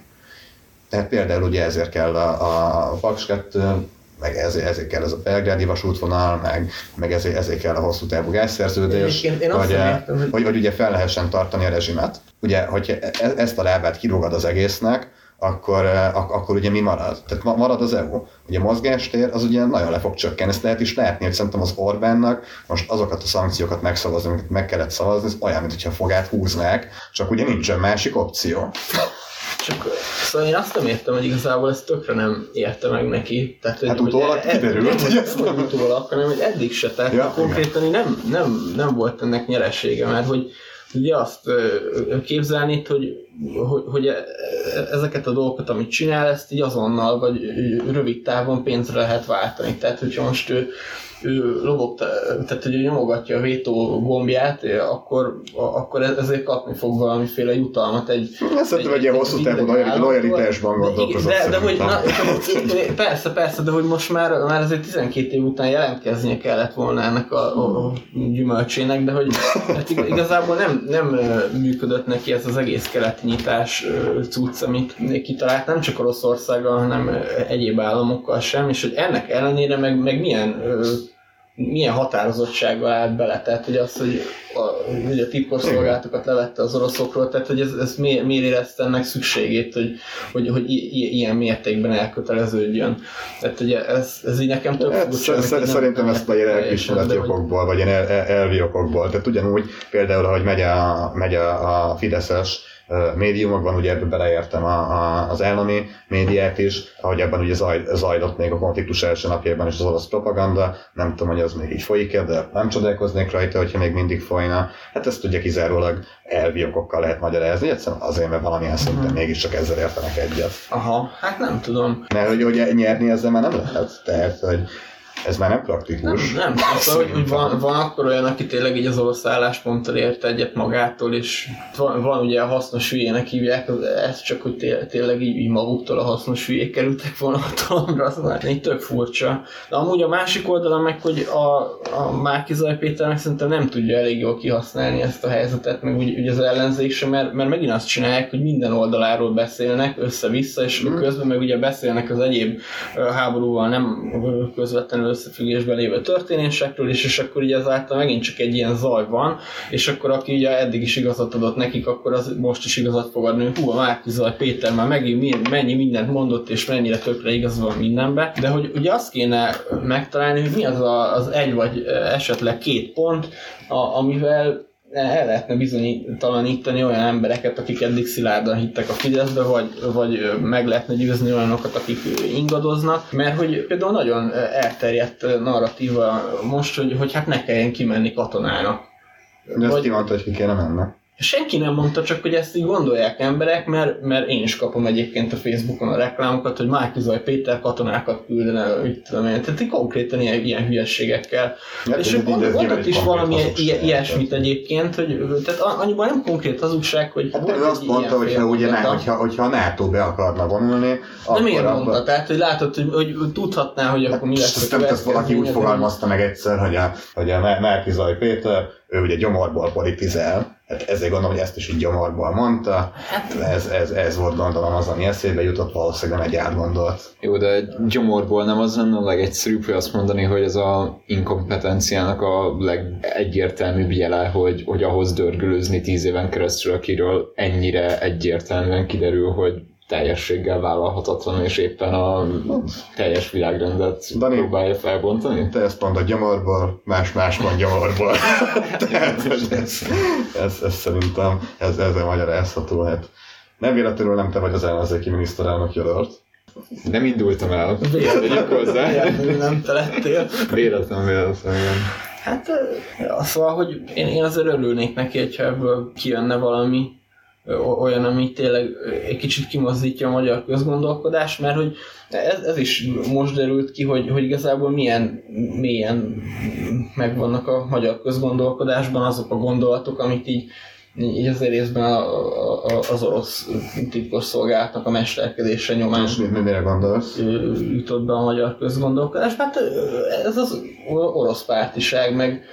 Tehát például ugye ezért kell a, a Paks 2 meg ezért, ezért kell ez a belgrádi vasútvonal, meg, meg ezért, ezért kell a hosszú távú gázszerződés, én hogy, eh, értem, hogy- hogy, hogy ugye fel lehessen tartani a rezsimet. Ugye, hogyha e- ezt a lábát kirúgod az egésznek, akkor, eh, ak- akkor ugye mi marad? Tehát ma- marad az EU. Ugye a mozgástér az ugye nagyon le fog csökkenni. Ezt lehet is látni, hogy szerintem az Orbánnak most azokat a szankciókat megszavazni, amiket meg kellett szavazni, ez olyan, mintha fogát húznák, csak ugye nincsen másik opció. Csak, szóval én azt nem értem, hogy igazából ezt tökre nem érte meg neki. Tehát, hogy, Hát utólag kiderült, hogy ezt nem, utólag, hanem hogy eddig se. Tehát Ja, konkrétan nem, nem, nem volt ennek nyeresége, mert hogy ugye azt képzelni hogy, hogy, hogy e- ezeket a dolgokat, amit csinál, ezt így azonnal, vagy rövid távon pénzre lehet váltani. Tehát, hogyha most ő, ő lobogta, tehát hogy ő nyomogatja a vétó gombját, akkor, akkor ezért kapni fog valamiféle jutalmat egy, Ezt szerintem egy ilyen hosszú minden lojalitásban államtól. gondolkozott De, de, hogy, na, persze, persze, de hogy most már, már azért 12 év után jelentkeznie kellett volna ennek a, a, gyümölcsének, de hogy hát ig- igazából nem, nem működött neki ez az egész keleti nyitás cucc, amit kitalált, nem csak Oroszországgal, hanem egyéb államokkal sem, és hogy ennek ellenére meg, meg milyen milyen határozottsággal állt bele, tehát hogy az, hogy a, hogy a titkosszolgálatokat levette az oroszokról, tehát hogy ez, ez miért, miért érezte ennek szükségét, hogy, hogy, hogy ilyen mértékben elköteleződjön. Tehát ugye ez, ez így nekem több Hát, furcsa, sz- amit sz- nem- szerintem nem ezt a hogy- okokból, vagy ilyen el, el, elvi okokból. Tehát ugyanúgy például, ahogy megy a, megy a, a Fideszes médiumokban, ugye ebbe beleértem a, a, az állami médiát is, ahogy ebben ugye zaj, zajlott még a konfliktus első napjában is az orosz propaganda, nem tudom, hogy az még így folyik de nem csodálkoznék rajta, hogyha még mindig folyna. Hát ezt ugye kizárólag elvi okokkal lehet magyarázni, egyszerűen azért, mert valamilyen szinten Mhm. mégiscsak ezzel értenek egyet. Aha, hát nem tudom. Mert hogy, hogy nyerni ezzel már nem lehet, tehát hogy ez már nem praktikus. Nem, nem. Szóval, hogy, hogy van, van akkor olyan, aki tényleg így az orosz állásponttal ért egyet magától, és van, van ugye a hasznos hülyének hívják, az- ez csak, hogy té- tényleg így, így maguktól a hasznos hülyék kerültek volna hatalomra, az már így tök furcsa. De amúgy a másik oldalon meg, hogy a, a Márkizaj Péter meg szerintem nem tudja elég jól kihasználni ezt a helyzetet, meg úgy, úgy az ellenzék sem, mert, mert megint azt csinálják, hogy minden oldaláról beszélnek össze-vissza, és Mhm. közben meg ugye beszélnek az egyéb háborúval nem ö, közvetlenül összefüggésben lévő történésekről is, és akkor ugye ezáltal megint csak egy ilyen zaj van, és akkor aki ugye eddig is igazat adott nekik, akkor az most is igazat fog adni, hogy hú, a Márki Zaj Péter már megint mennyi mindent mondott, és mennyire tökre igaz van mindenbe, de hogy ugye azt kéne megtalálni, hogy mi az a, az egy vagy esetleg két pont, a, amivel el lehetne bizonytalanítani olyan embereket, akik eddig szilárdan hittek a Fideszbe, vagy, vagy meg lehetne győzni olyanokat, akik ingadoznak, mert hogy például nagyon elterjedt narratíva most, hogy, hogy hát ne kelljen kimenni katonának. De Vagy- ki mondta, hogy ki kéne menni. Senki nem mondta, csak hogy ezt így gondolják emberek, mert, mert én is kapom egyébként a Facebookon a reklámokat, hogy Márki Zaj Péter katonákat küldene, mit tudom én, tehát így konkrétan ilyen, ilyen hülyeségekkel. Ja, és ez- ő ez- ez mondott nyilván is valami ilyesmit egyébként, hogy tehát annyiban nem konkrét hazugság, hogy Hát ő azt mondta, hogy ha, ugye, ne, hogyha, hogyha a NATO be akarna vonulni, akkor miért abba- mondta? Tehát, hogy látod, hogy, hogy tudhatná, hogy akkor mi lesz nem ezt valaki úgy fogalmazta meg egyszer, hogy a, hogy a Má- Márki Zaj Péter, ő ugye gyomorból politizál, hát ezért gondolom, hogy ezt is így gyomorból mondta, Hát- ez, ez, ez volt gondolom az, ami eszébe jutott, valószínűleg nem egy átgondolt. Jó, de egy gyomorból nem az lenne a legegyszerűbb, hogy azt mondani, hogy ez a inkompetenciának a legegyértelműbb jele, hogy, hogy ahhoz dörgölőzni tíz éven keresztül, akiről ennyire egyértelműen kiderül, hogy teljességgel vállalhatatlan, és éppen a teljes világrendet Dani. próbálja felbontani. Te ezt mondod gyomorból, más-más mond gyomorból. Tehát hogy ez, ez, ez, szerintem ez, ezzel magyarázható. Hát nem véletlenül nem te vagy az ellenzéki miniszterelnök jelölt. Nem indultam el. Véletlenül- Tegyük hozzá. véletlenül nem te lettél. Véletlen, véletlen, igen. Hát, ja, szóval, hogy én, én azért örülnék neki, hogyha ebből kijönne valami olyan, ami tényleg egy kicsit kimozdítja a magyar közgondolkodást, mert hogy ez, ez is most derült ki, hogy, hogy igazából milyen mélyen megvannak a magyar közgondolkodásban azok a gondolatok, amik így így azért részben a, a, az orosz titkos szolgálatnak a mesterkedése nyomán És mit, mire gondolsz? jutott be a magyar közgondolkodás. Hát ez az orosz pártiság, meg,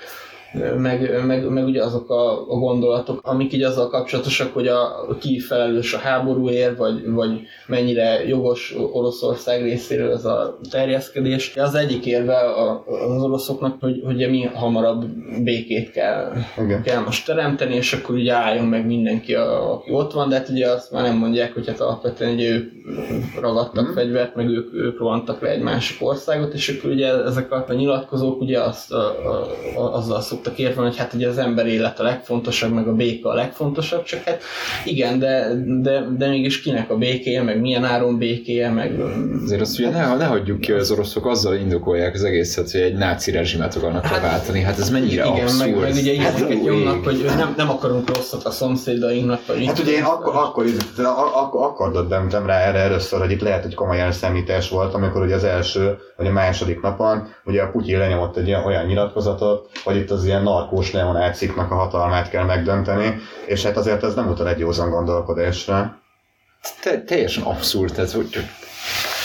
meg, meg, meg ugye azok a, a gondolatok, amik így azzal kapcsolatosak, hogy a, ki felelős a háborúért, vagy, vagy mennyire jogos Oroszország részéről ez a terjeszkedés. Az egyik érve az oroszoknak, hogy, hogy mi hamarabb békét kell, okay. kell most teremteni, és akkor ugye álljon meg mindenki, a, aki ott van, de hát ugye azt már nem mondják, hogy hát alapvetően ugye ők ragadtak mm. fegyvert, meg ők, ők rohantak le egy másik országot, és akkor ugye ezek a nyilatkozók ugye azt a, a, a, azzal szoktak érteni, hogy hát ugye az ember élet a legfontosabb, meg a béka a legfontosabb, csak hát igen, de, de, de mégis kinek a békéje, meg milyen áron békéje, meg... Azért azt ugye ne, ne hagyjuk ki, hogy az oroszok azzal indokolják az egészet, hogy egy náci rezsimet akarnak hát, váltani. Hát ez mennyire igen, abszurd. Meg, meg ugye hát, nyomnak, hogy nem, nem akarunk rosszat a szomszédainknak. Vagy hát ugye én akkor, akkor, akkor, akkor döntem rá erre először, hogy itt lehet, hogy komoly elszámítás volt, amikor ugye az első, vagy a második napon, ugye a Putyin lenyomott egy olyan nyilatkozatot, hogy itt az ilyen narkós neonáciknak a hatalmát kell megdönteni, és hát azért ez nem utal egy józan gondolkodásra. Te, teljesen abszurd, ez hogy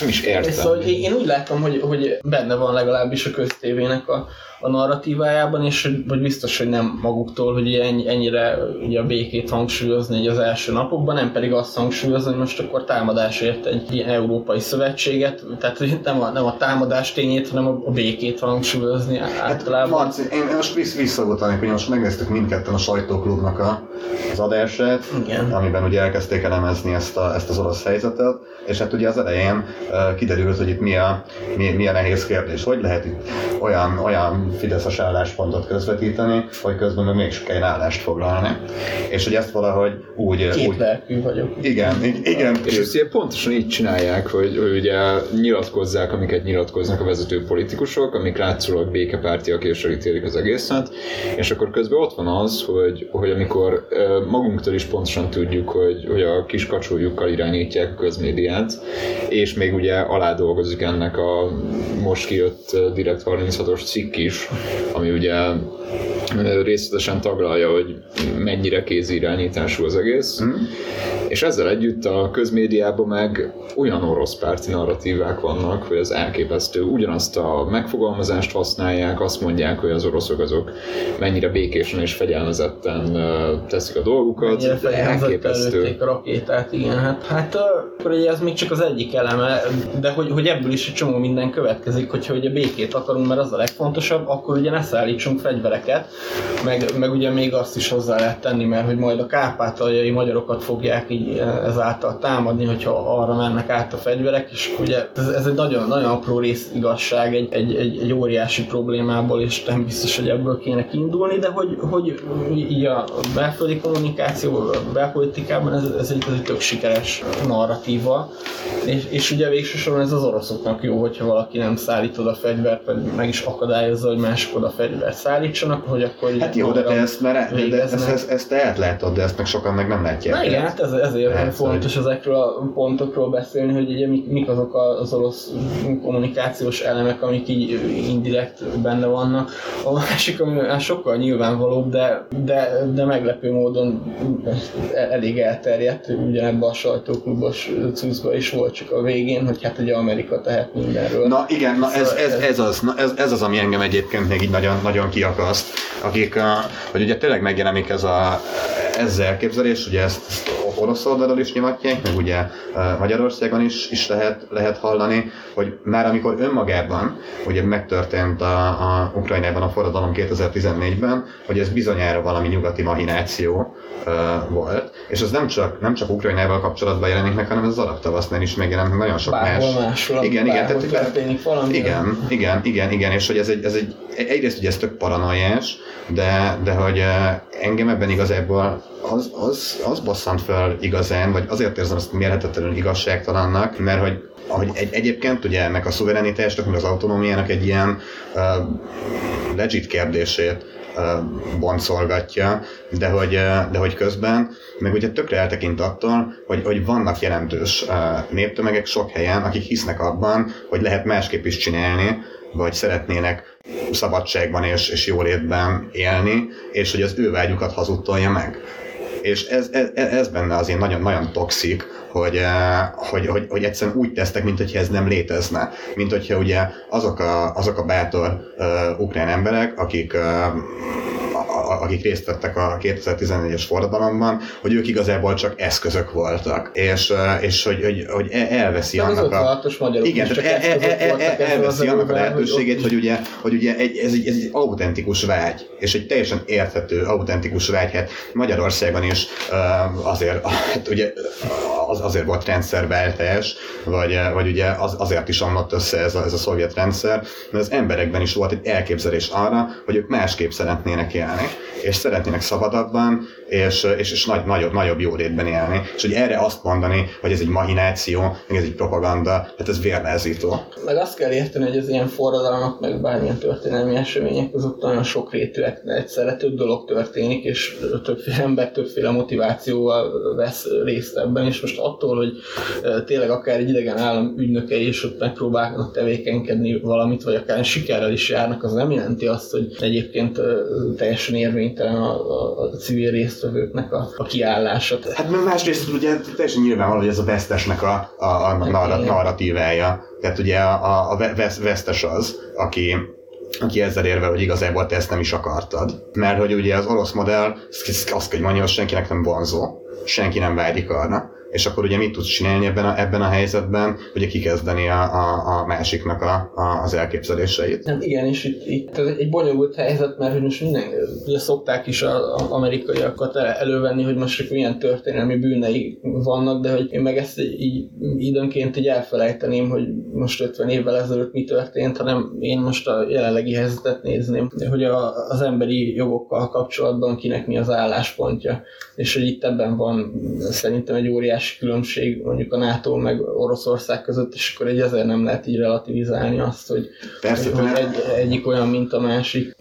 nem is értem. Szóval én úgy látom, hogy, hogy benne van legalábbis a köztévének a, a narratívájában, és hogy biztos, hogy nem maguktól, hogy ennyire ugye a békét hangsúlyozni az első napokban, nem pedig azt hangsúlyozni, hogy most akkor támadásért egy ilyen európai szövetséget, tehát hogy nem a, nem a támadás tényét, hanem a, békét hangsúlyozni hát, általában. Marci, én most vissz, visszaugatanék, hogy most megnéztük mindketten a sajtóklubnak a, az adását, Igen. amiben ugye elkezdték elemezni ezt, a, ezt az orosz helyzetet, és hát ugye az elején uh, kiderült, hogy itt mi a, mi, mi a nehéz kérdés, hogy lehet itt olyan, olyan fideszes álláspontot közvetíteni, hogy közben meg mégis kell állást foglalni. És hogy ezt valahogy úgy... Két úgy, vagyok. Igen, igen. És ezt ilyen pontosan így csinálják, hogy, hogy ugye nyilatkozzák, amiket nyilatkoznak a vezető politikusok, amik látszólag békepártiak és elítélik az egészet, és akkor közben ott van az, hogy, hogy amikor magunktól is pontosan tudjuk, hogy, hogy a kis kacsójukkal irányítják a közmédiát, és még ugye alá dolgozik ennek a most kijött Direkt 36-os cikk is, is, ami ugye részletesen taglalja, hogy mennyire kézirányítású az egész. Mm. És ezzel együtt a közmédiában meg olyan orosz párti narratívák vannak, hogy az elképesztő. Ugyanazt a megfogalmazást használják, azt mondják, hogy az oroszok azok mennyire békésen és fegyelmezetten teszik a dolgukat. Mennyire elképesztő. a rakétát, igen. Hát, hát akkor ugye ez még csak az egyik eleme, de hogy, hogy ebből is egy csomó minden következik, hogyha ugye békét akarunk, mert az a legfontosabb, akkor ugye ne szállítsunk fegyvereket, meg, meg ugye még azt is hozzá lehet tenni, mert hogy majd a kárpátaljai magyarokat fogják így ezáltal támadni, hogyha arra mennek át a fegyverek, és ugye ez, ez egy nagyon, nagyon apró rész igazság egy, egy, egy, egy óriási problémából, és nem biztos, hogy ebből kéne kiindulni, de hogy, hogy így a belföldi kommunikáció, a belpolitikában ez, ez, egy, ez egy tök sikeres narratíva, és, és ugye végsősorban ez az oroszoknak jó, hogyha valaki nem szállít oda fegyvert, meg is akadályozza, hogy mások oda fegyvert szállítsanak, hogy akkor... Hát jó, de te ezt, mert, de ezt, ezt, ezt, te ellátod, de ezt meg sokan meg nem látják. Na igen, hát ez, ezért hát, fontos hogy... ezekről a pontokról beszélni, hogy ugye mik, mik azok az orosz kommunikációs elemek, amik így indirekt benne vannak. A másik, ami sokkal nyilvánvalóbb, de, de, de meglepő módon elég elterjedt, ugyanebben a sajtóklubos cuccban is volt csak a végén, hogy hát ugye Amerika tehet mindenről. Na igen, na ez, ez, ez, az, na ez, ez az, ami engem egyébként még így nagyon, nagyon kiakaszt, akik, a, hogy ugye tényleg megjelenik ez a, ez elképzelés, ugye ezt, ezt orosz oldalról is nyomatják, meg ugye Magyarországon is, is lehet, lehet hallani, hogy már amikor önmagában ugye megtörtént a, a Ukrajnában a forradalom 2014-ben, hogy ez bizonyára valami nyugati mahináció uh, volt, és ez nem csak, nem csak Ukrajnával kapcsolatban jelenik meg, hanem ez az arab tavasznál is megjelent meg nagyon sok Bárhol más. Máshol, igen, igen, tehát, történik valami. Igen, igen, igen, igen, és hogy ez egy, ez egy egyrészt ugye ez tök paranoiás, de, de hogy engem ebben igazából az, az, az bosszant fel igazán, vagy azért érzem ezt mérhetetlenül igazságtalannak, mert hogy ahogy egy, egyébként ugye ennek a szuverenitásnak, meg az autonómiának egy ilyen uh, legit kérdését uh, boncolgatja, de hogy, uh, de hogy közben meg ugye tökre eltekint attól, hogy, hogy vannak jelentős uh, néptömegek sok helyen, akik hisznek abban, hogy lehet másképp is csinálni, vagy szeretnének szabadságban és, és jólétben élni, és hogy az ő vágyukat hazudtolja meg. És ez, ez, ez benne azért nagyon, nagyon toxik, hogy, eh, hogy, hogy, hogy egyszerűen úgy tesztek, mint hogyha ez nem létezne. Mint hogyha ugye azok a, azok a bátor uh, ukrán emberek, akik uh, akik részt vettek a 2014-es forradalomban, hogy ők igazából csak eszközök voltak, és, és hogy, hogy, hogy elveszi Meg az annak a... 56-os magyarok Igen, csak el, el, el, el, elveszi annak a lehetőségét, hogy ugye, hogy ugye egy, ez, egy, ez egy autentikus vágy, és egy teljesen érthető, autentikus vágy. Hát Magyarországon is azért, hát ugye az, azért volt rendszerváltás, vagy, vagy ugye az, azért is omlott össze ez a, ez a szovjet rendszer, mert az emberekben is volt egy elképzelés arra, hogy ők másképp szeretnének élni, és szeretnének szabadabban, és, és, és nagy, nagyobb, nagyobb jólétben élni. És hogy erre azt mondani, hogy ez egy mahináció, meg ez egy propaganda, hát ez vérnázító. Meg azt kell érteni, hogy az ilyen forradalmak, meg bármilyen történelmi események között nagyon sok rétűek, egyszerre több dolog történik, és többféle ember többféle motivációval vesz részt ebben, és most attól, hogy tényleg akár egy idegen állam ügynökei is ott megpróbálnak tevékenykedni valamit, vagy akár sikerrel is járnak, az nem jelenti azt, hogy egyébként teljesen érvénytelen a, a, a civil résztvevőknek a, a kiállása. Hát mert másrészt ugye teljesen nyilvánvaló, hogy ez a vesztesnek a, a, a narra, narratívája. Tehát ugye a, a vesztes az, aki aki ezzel érve, hogy igazából te ezt nem is akartad. Mert hogy ugye az orosz modell, azt kell mondani, hogy senkinek nem vonzó, senki nem vágyik arra és akkor ugye mit tudsz csinálni ebben a, ebben a helyzetben, ugye kikezdeni a, a, a másiknak a, a, az elképzeléseit. Hát igen, és itt, itt ez egy bonyolult helyzet, mert hogy most minden, ugye szokták is az amerikaiakat elővenni, hogy most milyen történelmi bűnei vannak, de hogy én meg ezt így időnként így elfelejteném, hogy most 50 évvel ezelőtt mi történt, hanem én most a jelenlegi helyzetet nézném, hogy a, az emberi jogokkal kapcsolatban kinek mi az álláspontja, és hogy itt ebben van szerintem egy óriási óriási különbség mondjuk a NATO meg Oroszország között, és akkor egy ezért nem lehet így relativizálni azt, hogy, Persze, hogy egy, egyik olyan, mint a másik.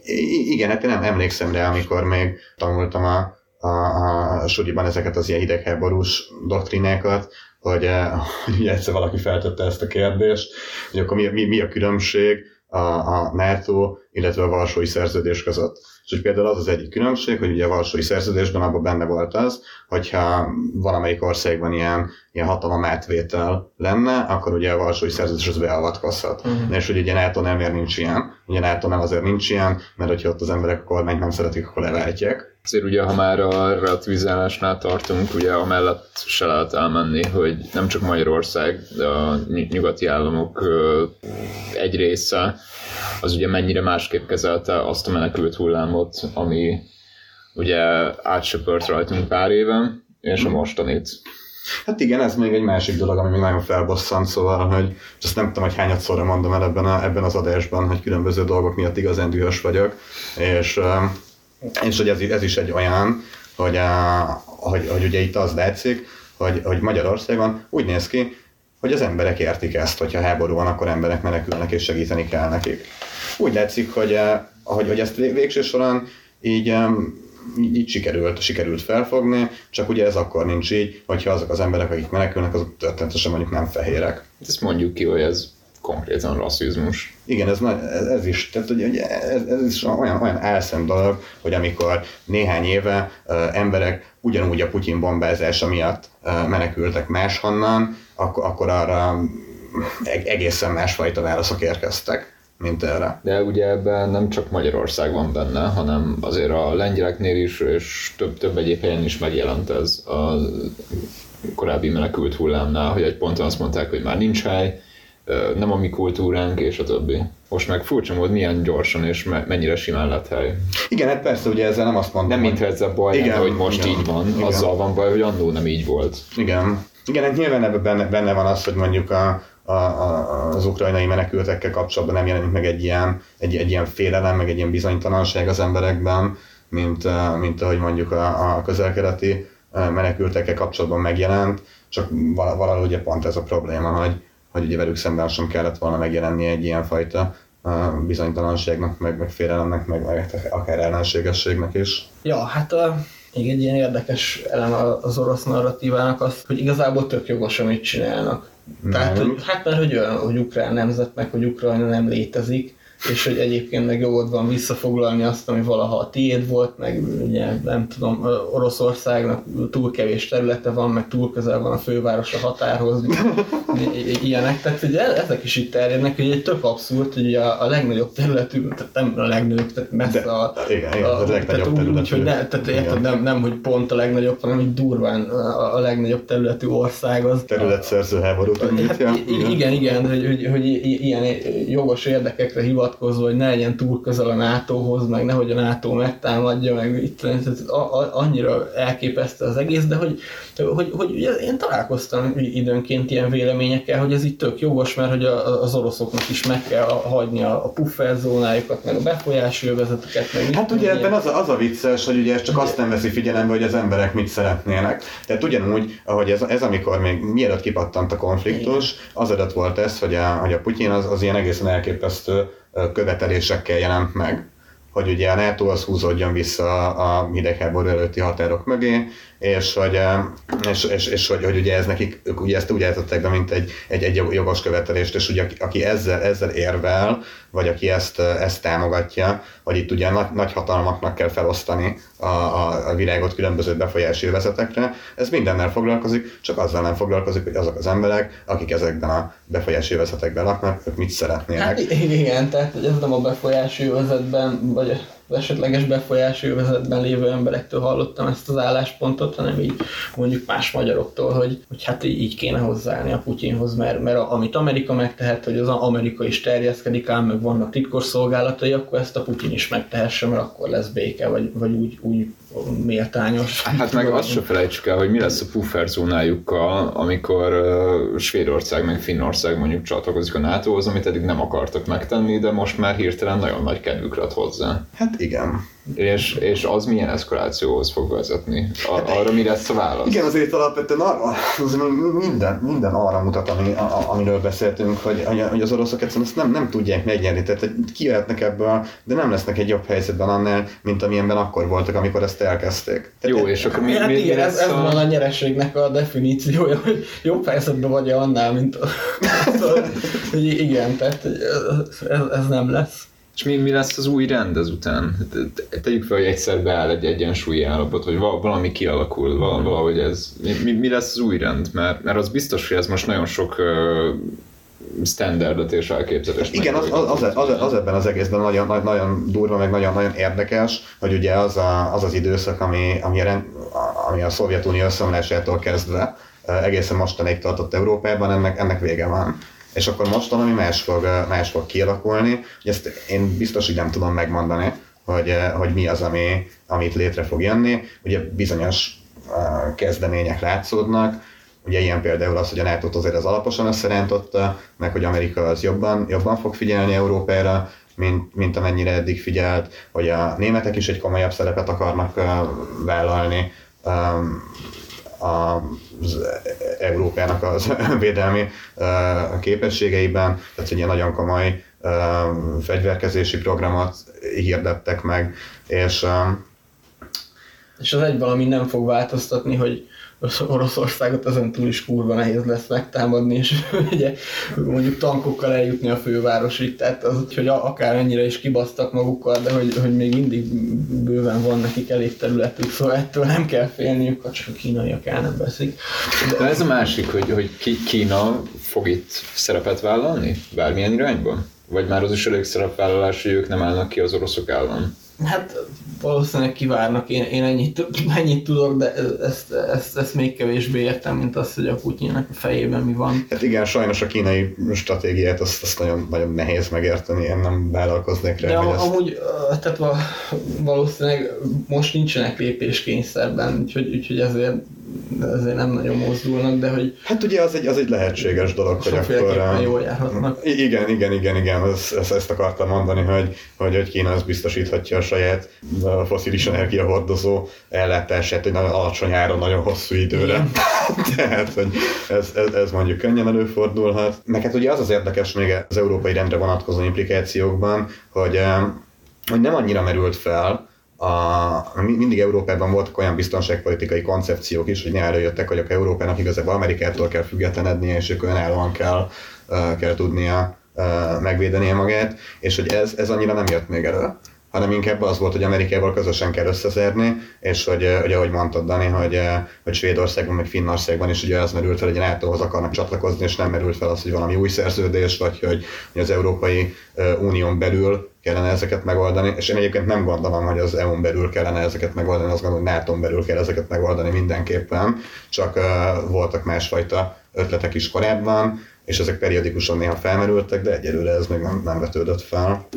Igen, hát én nem emlékszem rá, amikor még tanultam a, a, a suliban ezeket az ilyen hidegháborús doktrinákat, hogy, hogy egyszer valaki feltette ezt a kérdést, hogy akkor mi, mi, mi a különbség a, a NATO, illetve a Varsói Szerződés között és hogy például az az egyik különbség, hogy ugye a Varsói Szerződésben abban benne volt az, hogyha valamelyik országban ilyen, ilyen hatalom átvétel lenne, akkor ugye a Varsói Szerződés az beavatkozhat. Uh-huh. És hogy ugye NATO nem nincs ilyen. Ugye NATO nem azért nincs ilyen, mert hogyha ott az emberek a kormányt nem szeretik, akkor leváltják. Azért ugye, ha már a relativizálásnál tartunk, ugye amellett se lehet elmenni, hogy nem csak Magyarország, de a nyugati államok egy része az ugye mennyire másképp kezelte azt a menekült hullámot, ami ugye átsöpört rajtunk pár éve, és a mostanit. Hát igen, ez még egy másik dolog, ami még nagyon felbosszant, szóval, hogy azt nem tudom, hogy hányat szorra mondom el ebben, a, ebben az adásban, hogy különböző dolgok miatt igazán dühös vagyok, és, és hogy ez, ez is egy olyan, hogy, a, hogy, hogy ugye itt az látszik, hogy, hogy Magyarországon úgy néz ki, hogy az emberek értik ezt, hogyha háború van, akkor emberek menekülnek és segíteni kell nekik. Úgy látszik, hogy, eh, hogy, hogy ezt végső során így, így, így sikerült, sikerült felfogni, csak ugye ez akkor nincs így, hogyha azok az emberek, akik menekülnek, azok történetesen mondjuk nem fehérek. Ezt mondjuk ki, hogy ez konkrétan rasszizmus. Igen, ez, ez, is, tehát ugye, ez, ez is olyan, olyan elszent dolog, hogy amikor néhány éve uh, emberek ugyanúgy a Putyin bombázása miatt uh, menekültek máshonnan, akkor, akkor arra egészen másfajta válaszok érkeztek mint erre. De ugye ebben nem csak Magyarország van benne, hanem azért a lengyeleknél is, és több, több egyéb helyen is megjelent ez a korábbi menekült hullámnál, hogy egy ponton azt mondták, hogy már nincs hely, nem a mi kultúránk, és a többi. Most meg furcsa mód, milyen gyorsan és mennyire simán lett hely. Igen, hát persze, ugye ezzel nem azt mondom. Nem mintha ezzel baj igen, lenne, hogy most igen, így van, igen. azzal van baj, hogy annó nem így volt. Igen. Igen, hát nyilván ebben benne, benne van az, hogy mondjuk a, a, a, az ukrajnai menekültekkel kapcsolatban nem jelenik meg egy ilyen, egy, egy ilyen félelem, meg egy ilyen bizonytalanság az emberekben, mint, mint ahogy mondjuk a, a közelkeleti menekültekkel kapcsolatban megjelent, csak valahol ugye pont ez a probléma, hogy, hogy ugye velük szemben sem kellett volna megjelenni egy ilyen fajta bizonytalanságnak, meg, meg félelemnek, meg, meg akár ellenségességnek is. Ja, hát a, még egy ilyen érdekes elem az orosz narratívának az, hogy igazából tök jogos, amit csinálnak. Nem. Tehát, hogy, hát mert hogy olyan, hogy ukrán nemzet, meg hogy Ukrajna nem létezik, és hogy egyébként meg jogod van visszafoglalni azt, ami valaha a tiéd volt, meg ugye nem tudom, Oroszországnak túl kevés területe van, meg túl közel van a főváros a határhoz, ilyenek, tehát ugye ezek is itt terjednek, hogy egy tök abszurd, hogy a, a legnagyobb területű, tehát nem a legnagyobb, tehát messze De, a, igen, igen, a, a legnagyobb területű. Úgy, hogy ne, tehát érted, nem, nem, hogy pont a legnagyobb, hanem hogy durván a, a legnagyobb területű ország az. Területszerző háborút hát, igen, igen, igen, hogy, hogy, hogy ilyen jogos érdekekre hivatkozva, hogy ne legyen túl közel a NATO-hoz, meg nehogy a NATO megtámadja, meg itt, annyira elképesztő az egész, de hogy, hogy, hogy én találkoztam időnként ilyen véleményekkel, hogy ez itt tök jogos, mert hogy az oroszoknak is meg kell hagyni a pufferzónájukat, meg a befolyási övezeteket. Meg hát ugye ebben az a, az a vicces, hogy ugye ez csak azt nem veszi figyelembe, hogy az emberek mit szeretnének. Tehát ugyanúgy, ahogy ez, ez amikor még mielőtt kipattant a konfliktus, az adat volt ez, hogy a, hogy a Putyin az, az ilyen egészen elképesztő követelésekkel jelent meg hogy ugye a NATO az húzódjon vissza a hidegháború előtti határok mögé, és hogy, és, és, és hogy, hogy ugye ez nekik, ők ugye ezt úgy állították be, mint egy, egy, egy jogos követelést, és ugye aki, ezzel, ezzel érvel, vagy aki ezt, ezt támogatja, hogy itt ugye nagy, nagy hatalmaknak kell felosztani a, a, a világot különböző befolyási vezetekre, ez mindennel foglalkozik, csak azzal nem foglalkozik, hogy azok az emberek, akik ezekben a befolyási vezetekben laknak, ők mit szeretnének. Hát igen, tehát hogy ez nem a befolyási vezetben, vagy az esetleges befolyási övezetben lévő emberektől hallottam ezt az álláspontot, hanem így mondjuk más magyaroktól, hogy, hogy hát így kéne hozzáállni a Putyinhoz, mert, mert amit Amerika megtehet, hogy az Amerika is terjeszkedik ám, meg vannak titkos szolgálatai, akkor ezt a Putyin is megtehesse, mert akkor lesz béke, vagy, vagy úgy, úgy méltányos. Hát meg azt se felejtsük el, hogy mi lesz a puffer zónájukkal, amikor uh, Svédország meg Finnország mondjuk csatlakozik a NATO-hoz, amit eddig nem akartak megtenni, de most már hirtelen nagyon nagy kedvük lett hozzá. Hát igen. És, és az milyen eszkalációhoz fog vezetni? A, arra mi lesz a válasz? Igen, azért alapvetően arra, az minden, minden arra mutat, ami, a, amiről beszéltünk, hogy, hogy az oroszok egyszerűen ezt nem, nem tudják megnyerni, tehát kijöhetnek ebből, de nem lesznek egy jobb helyzetben annál, mint amilyenben akkor voltak, amikor ezt elkezdték. Tehát Jó, és akkor mi, hát mi, igen, ez, ez a... van a nyerességnek a definíciója, hogy jobb helyzetben vagy annál, mint a, hogy igen, tehát ez, ez nem lesz. És mi, mi lesz az új rend ezután? Tegyük fel, hogy egyszer beáll egy egyensúlyi állapot, hogy valami kialakul, valahogy ez. Mi, mi lesz az új rend? Mert, mert az biztos, hogy ez most nagyon sok standardot és elképzelést. Igen, az, az, az, az, az, ebben az egészben nagyon, nagyon durva, meg nagyon, nagyon érdekes, hogy ugye az a, az, az időszak, ami, ami, a, rend, ami a Szovjetunió összeomlásától kezdve egészen mostanig tartott Európában, ennek, ennek vége van és akkor most valami más fog, más fog kialakulni, ezt én biztos, hogy nem tudom megmondani, hogy, hogy mi az, ami, amit létre fog jönni. Ugye bizonyos kezdemények látszódnak, Ugye ilyen például az, hogy a nato azért az alaposan összerántotta, meg hogy Amerika az jobban, jobban fog figyelni Európára, mint, mint amennyire eddig figyelt, hogy a németek is egy komolyabb szerepet akarnak vállalni az Európának az védelmi képességeiben, tehát egy ilyen nagyon komoly fegyverkezési programot hirdettek meg, és és az egy valami nem fog változtatni, hogy Oroszországot ezen túl is kurva nehéz lesz megtámadni, és ugye mondjuk tankokkal eljutni a fővárosig, tehát az, hogy akár ennyire is kibasztak magukkal, de hogy, hogy még mindig bőven van nekik elég területük, szóval ettől nem kell félniük, ha csak a kínaiak el nem veszik. De, de ez a másik, hogy, hogy Kína fog itt szerepet vállalni? Bármilyen irányban? Vagy már az is elég szerepvállalás, hogy ők nem állnak ki az oroszok ellen? Hát valószínűleg kivárnak, én, én ennyit, ennyit tudok, de ezt, ezt, ezt még kevésbé értem, mint az, hogy a Putyinnak a fejében mi van. Hát igen, sajnos a kínai stratégiát azt, azt nagyon, nagyon nehéz megérteni, én nem vállalkoznék rá. De am, ezt... amúgy, tehát valószínűleg most nincsenek lépéskényszerben, úgyhogy, úgyhogy ezért ezért nem nagyon mozdulnak, de hogy... Hát ugye az egy, az egy lehetséges dolog, hogy akkor... jól járhatnak. Igen, igen, igen, igen, ezt, ezt, ezt akartam mondani, hogy, hogy, hogy Kína az biztosíthatja a saját foszilis energiahordozó ellátását egy nagyon alacsony áron, nagyon hosszú időre. Tehát, hogy ez, ez, ez mondjuk könnyen előfordulhat. Meg hát ugye az az érdekes még az európai rendre vonatkozó implikációkban, hogy, hogy nem annyira merült fel, a, mindig Európában voltak olyan biztonságpolitikai koncepciók is, hogy ne előjöttek, hogy Európának igazából Amerikától kell függetlenednie, és ők önállóan kell, kell tudnia megvédenie magát, és hogy ez, ez annyira nem jött még elő hanem inkább az volt, hogy Amerikával közösen kell összezérni, és hogy, hogy ahogy mondtad, Dani, hogy, hogy Svédországban, meg Finnországban is ugye az merült fel, hogy NATO-hoz akarnak csatlakozni, és nem merült fel az, hogy valami új szerződés, vagy hogy, hogy az Európai Unión belül kellene ezeket megoldani, és én egyébként nem gondolom, hogy az EU-n belül kellene ezeket megoldani, azt gondolom, hogy NATO-n belül kell ezeket megoldani mindenképpen, csak uh, voltak másfajta ötletek is korábban, és ezek periódikusan néha felmerültek, de egyelőre ez még nem, nem vetődött fel.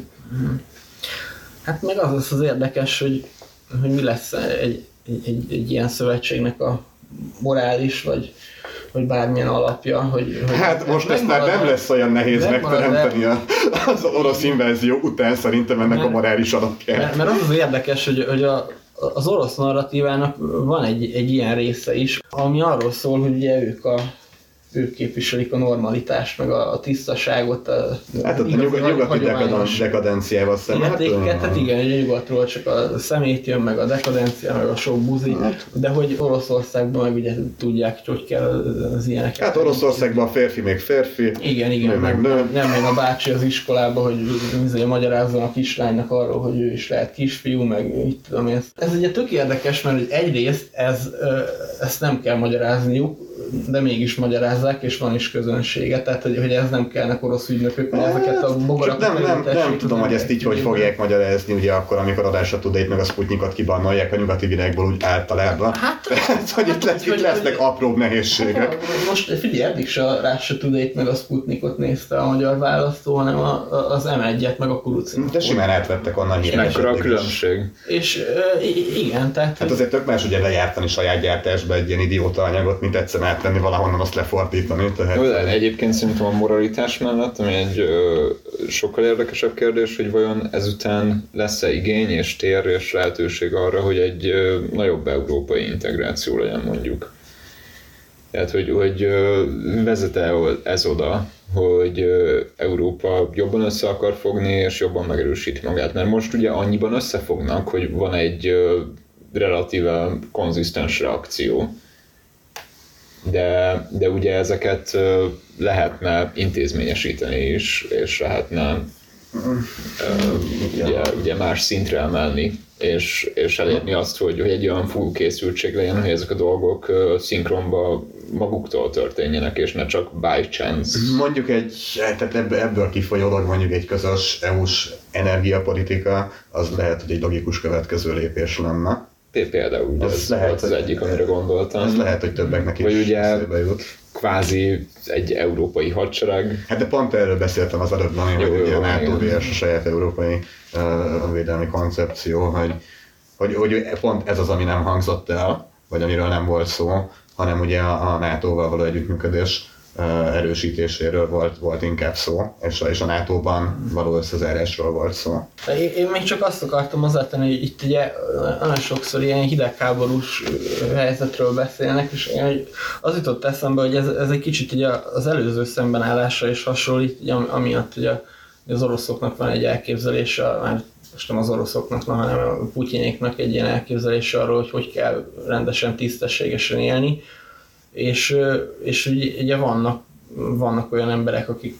Hát meg az lesz az érdekes, hogy, hogy mi lesz egy, egy, egy, egy ilyen szövetségnek a morális, vagy, vagy bármilyen alapja. Hogy, hogy hát most ezt már nem lesz olyan nehéz megteremteni a, az orosz invázió után szerintem ennek mert, a morális alapját. Mert, mert az az érdekes, hogy, hogy a, az orosz narratívának van egy, egy ilyen része is, ami arról szól, hogy ugye ők a ők képviselik a normalitást, meg a, tisztaságot. A, hát ott a nyugat, nyugati dekadenciával szemben. Hát, hát igen, a nyugatról csak a szemét jön, meg a dekadencia, meg a sok buzi, hát. de hogy Oroszországban meg ugye tudják, hogy kell az ilyeneket. Hát Oroszországban a férfi még férfi, igen, igen, nő meg nő. Nem még a bácsi az iskolába, hogy bizony magyarázzon a kislánynak arról, hogy ő is lehet kisfiú, meg így tudom én. Ez ugye tök érdekes, mert egyrészt ez, ezt nem kell magyarázniuk, de mégis magyarázzák, és van is közönsége, tehát hogy, hogy ez nem kellene orosz ügynökök, hogy ezeket a bogarakat nem, nem, nem tudom, hogy ezt így hogy fogják magyarázni, ugye akkor, amikor adásra tud meg a Sputnikot kibannolják a nyugati világból úgy általában. Hát, hát hogy itt, lesz, itt lesznek hogy, apróbb nehézségek. Hát, most figyelj, eddig se a Russia Today meg a Sputnikot nézte a magyar választó, hanem a, az M1-et meg a kurucin. De simán átvettek onnan híreket. Mekkora a különbség. És igen, tehát... Hát azért tök más ugye lejártani saját gyártásba egy ilyen idióta anyagot, mint egyszer átvenni valahonnan azt lefordítani. Tehát... Jó, de egyébként szerintem a moralitás mellett, ami egy ö, sokkal érdekesebb kérdés, hogy vajon ezután lesz-e igény és tér és lehetőség arra, hogy egy ö, nagyobb európai integráció legyen mondjuk. Tehát, hogy, hogy vezet-e ez oda, hogy Európa jobban össze akar fogni, és jobban megerősíti magát. Mert most ugye annyiban összefognak, hogy van egy relatíve konzisztens reakció de, de ugye ezeket lehetne intézményesíteni is, és lehetne ugye, ugye más szintre emelni, és, és elérni azt, hogy, hogy egy olyan készültség legyen, hogy ezek a dolgok szinkronba maguktól történjenek, és ne csak by chance. Mondjuk egy, tehát ebből kifolyólag mondjuk egy közös EU-s energiapolitika, az lehet, hogy egy logikus következő lépés lenne például az, az lehet az, az egyik, amire gondoltam. Az lehet, hogy többeknek is Vagy ugye jut. kvázi egy európai hadsereg. Hát de pont erről beszéltem az előbb, hogy jó, ugye a NATO a saját európai uh, védelmi koncepció, hogy, hogy, hogy pont ez az, ami nem hangzott el, vagy amiről nem volt szó, hanem ugye a, a NATO-val való együttműködés erősítéséről volt, volt inkább szó, és, és a NATO-ban való összezárásról volt szó. Én, még csak azt akartam hozzátenni, hogy itt ugye nagyon sokszor ilyen hidegháborús helyzetről beszélnek, és az jutott eszembe, hogy ez, ez egy kicsit ugye az előző szembenállásra is hasonlít, ugye, amiatt ugye az oroszoknak van egy elképzelése, már most nem az oroszoknak, hanem a Putyinéknak egy ilyen elképzelése arról, hogy hogy kell rendesen, tisztességesen élni, és, és ugye vannak, vannak olyan emberek, akik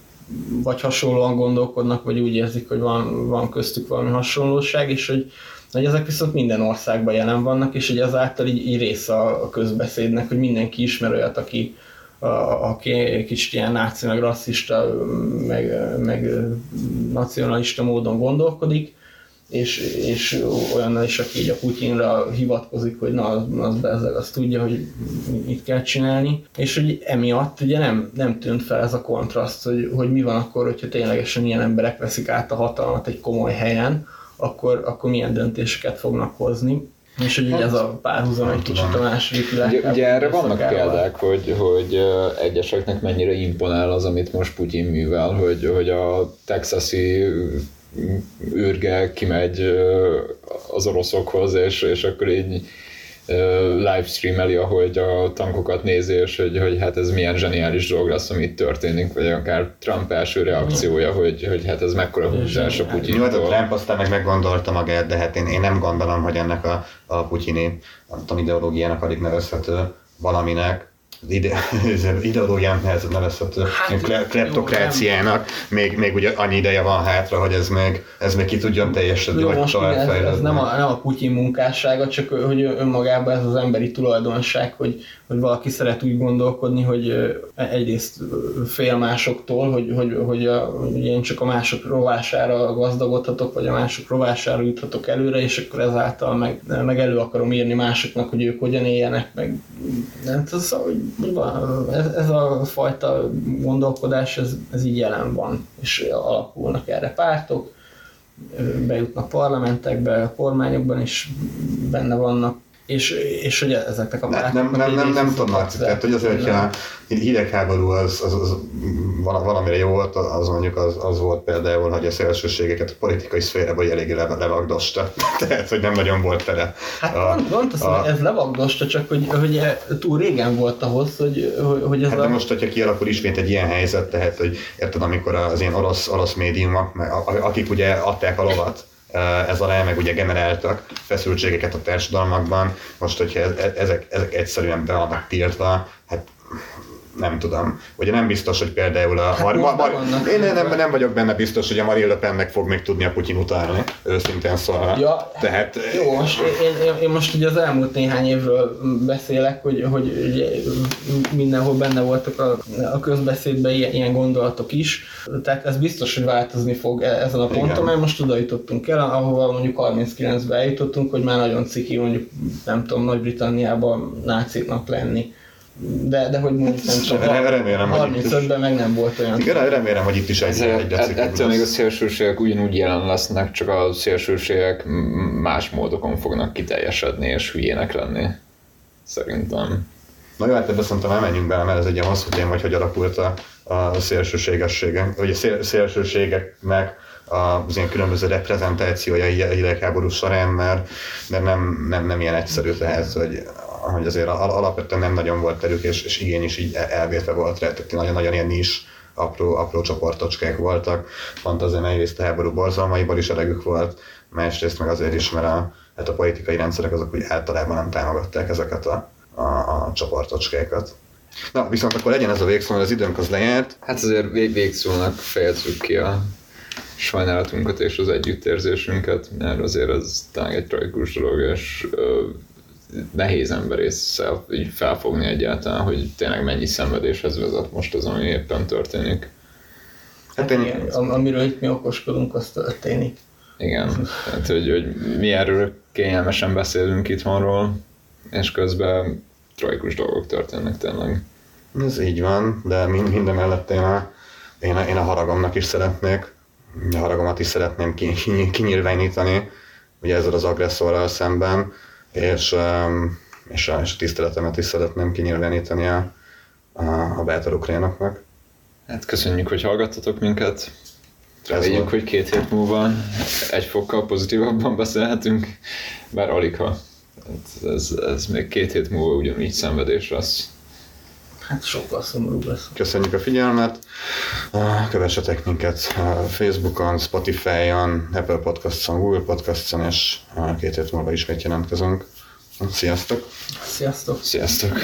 vagy hasonlóan gondolkodnak, vagy úgy érzik, hogy van, van köztük valami hasonlóság, és hogy, hogy ezek viszont minden országban jelen vannak, és hogy ezáltal így, így része a közbeszédnek, hogy mindenki ismer olyat, aki, a, aki kicsit ilyen náci, meg rasszista, meg, meg nacionalista módon gondolkodik, és, és olyannal is, aki így a Putyinra hivatkozik, hogy na, az, az bezzeg, azt tudja, hogy mit kell csinálni, és hogy emiatt ugye nem, nem tűnt fel ez a kontraszt, hogy, hogy mi van akkor, hogyha ténylegesen ilyen emberek veszik át a hatalmat egy komoly helyen, akkor, akkor milyen döntéseket fognak hozni. És hogy hát, ez a párhuzam egy kicsit a második világ. Ugye, ugye erre vannak példák, hogy, hogy egyeseknek mennyire imponál az, amit most Putyin művel, hogy, hogy a texasi űrge kimegy az oroszokhoz, és, és akkor így livestreameli, ahogy a tankokat nézi, és hogy, hogy hát ez milyen zseniális dolog lesz, ami itt történik, vagy akár Trump első reakciója, hogy, hogy hát ez mekkora húzás a Putyintól. Jó, a Trump aztán meg meggondolta magát, de hát én, én nem gondolom, hogy ennek a, a putyini, nem tudom, ideológiának alig nevezhető valaminek ide, ideológiának nehezen nevezhető, hát, kle, kleptokráciának, még, még ugye annyi ideje van hátra, hogy ez még, ez még ki tudjon teljesedni, vagy most ez, ez, nem, a, nem a Putyin munkássága, csak hogy önmagában ez az emberi tulajdonság, hogy, hogy valaki szeret úgy gondolkodni, hogy egyrészt fél másoktól, hogy, hogy, hogy, a, hogy én csak a mások rovására gazdagodhatok, vagy a mások rovására juthatok előre, és akkor ezáltal meg, meg elő akarom írni másoknak, hogy ők hogyan éljenek, meg nem tudom, hogy ez, a fajta gondolkodás, ez, ez így jelen van, és alakulnak erre pártok, bejutnak parlamentekbe, a kormányokban is benne vannak és, és hogy ezeknek a nem, nem, nem, nem, nem tudom, Marci, tehát hogy azért, hogyha hidegháború az, az, az, valamire jó volt, az mondjuk az, az volt például, hogy a szélsőségeket a politikai szférába eléggé levagdosta. Tehát, hogy nem nagyon volt tele. Hát a, pont, pont az, a, ez levagdosta, csak hogy, hogy túl régen volt ahhoz, hogy, hogy ez hát a... de most, hogyha kialakul ismét egy ilyen helyzet, tehát, hogy érted, amikor az ilyen orosz, orosz médiumok, akik ugye adták a lovat, ez alá, meg ugye generáltak feszültségeket a társadalmakban. Most, hogyha ezek, ezek egyszerűen be vannak tiltva, hát nem tudom. Ugye nem biztos, hogy például a... Hát Mar- Mar- Mar- én nem, nem vagyok benne biztos, hogy a Marine Le Pennek fog még tudni a Putyin utálni, őszintén szólva. Ja, Tehát... Jó, most én, én, én, most ugye az elmúlt néhány évről beszélek, hogy, hogy ugye mindenhol benne voltak a, a közbeszédben ilyen, ilyen gondolatok is. Tehát ez biztos, hogy változni fog e- ezen a ponton, Igen. mert most oda jutottunk el, ahova mondjuk 39-ben eljutottunk, hogy már nagyon ciki mondjuk, nem tudom, Nagy-Britanniában náciknak lenni de, de hogy mondjuk nem csak remélem, 35-ben meg nem volt olyan. Igen, remélem, hogy itt is egy, egy Ettől még a szélsőségek ugyanúgy jelen lesznek, csak a szélsőségek más módokon fognak kiteljesedni és hülyének lenni. Szerintem. Na jó, hát ebbe szerintem elmenjünk bele, mert ez egy ilyen hosszú téma, hogy hogy alakult a, a szélsőségessége, vagy a szél, szélsőségeknek az ilyen különböző reprezentációja hidegháború során, mert, mert nem, nem, nem ilyen egyszerű lehet, hogy hogy azért alapvetően nem nagyon volt terük, és, és igény is így elvétve volt rá, tehát nagyon-nagyon ilyen is apró, apró csoportocskák voltak, pont azért egyrészt a háború borzalmaiból is elegük volt, másrészt meg azért is, mert a, hát a politikai rendszerek azok úgy általában nem támogatták ezeket a, a, a csoportocskákat. Na, viszont akkor legyen ez a végszó, mert az időnk az lejárt. Hát azért vég végszónak fejezzük ki a sajnálatunkat és az együttérzésünket, mert azért ez tényleg egy tragikus dolog, és nehéz emberészsel így felfogni egyáltalán, hogy tényleg mennyi szenvedéshez vezet most az, ami éppen történik. Hát, hát igen, amiről itt mi okoskodunk, az történik. Igen, hát hogy, hogy mi erről kényelmesen beszélünk itthonról, és közben tragikus dolgok történnek tényleg. Ez így van, de minden mellett én a, én a, én a haragomnak is szeretnék, a haragomat is szeretném kinyilvánítani, ugye ezzel az agresszorral szemben, és, um, és, a, és a tiszteletemet is szeretném kinyilvánítani a, a, a bátor ukránoknak. Hát köszönjük, hogy hallgattatok minket. Reméljük, hogy két hét múlva egy fokkal pozitívabban beszélhetünk, bár alig ha. Hát ez, ez még két hét múlva ugyanígy szenvedés lesz. Hát sokkal szomorúbb lesz. Köszönjük a figyelmet. Kövessetek minket Facebookon, Spotify-on, Apple Podcasts-on, Google Podcasts-on, és két hét múlva ismét jelentkezünk. Sziasztok! Sziasztok! Sziasztok!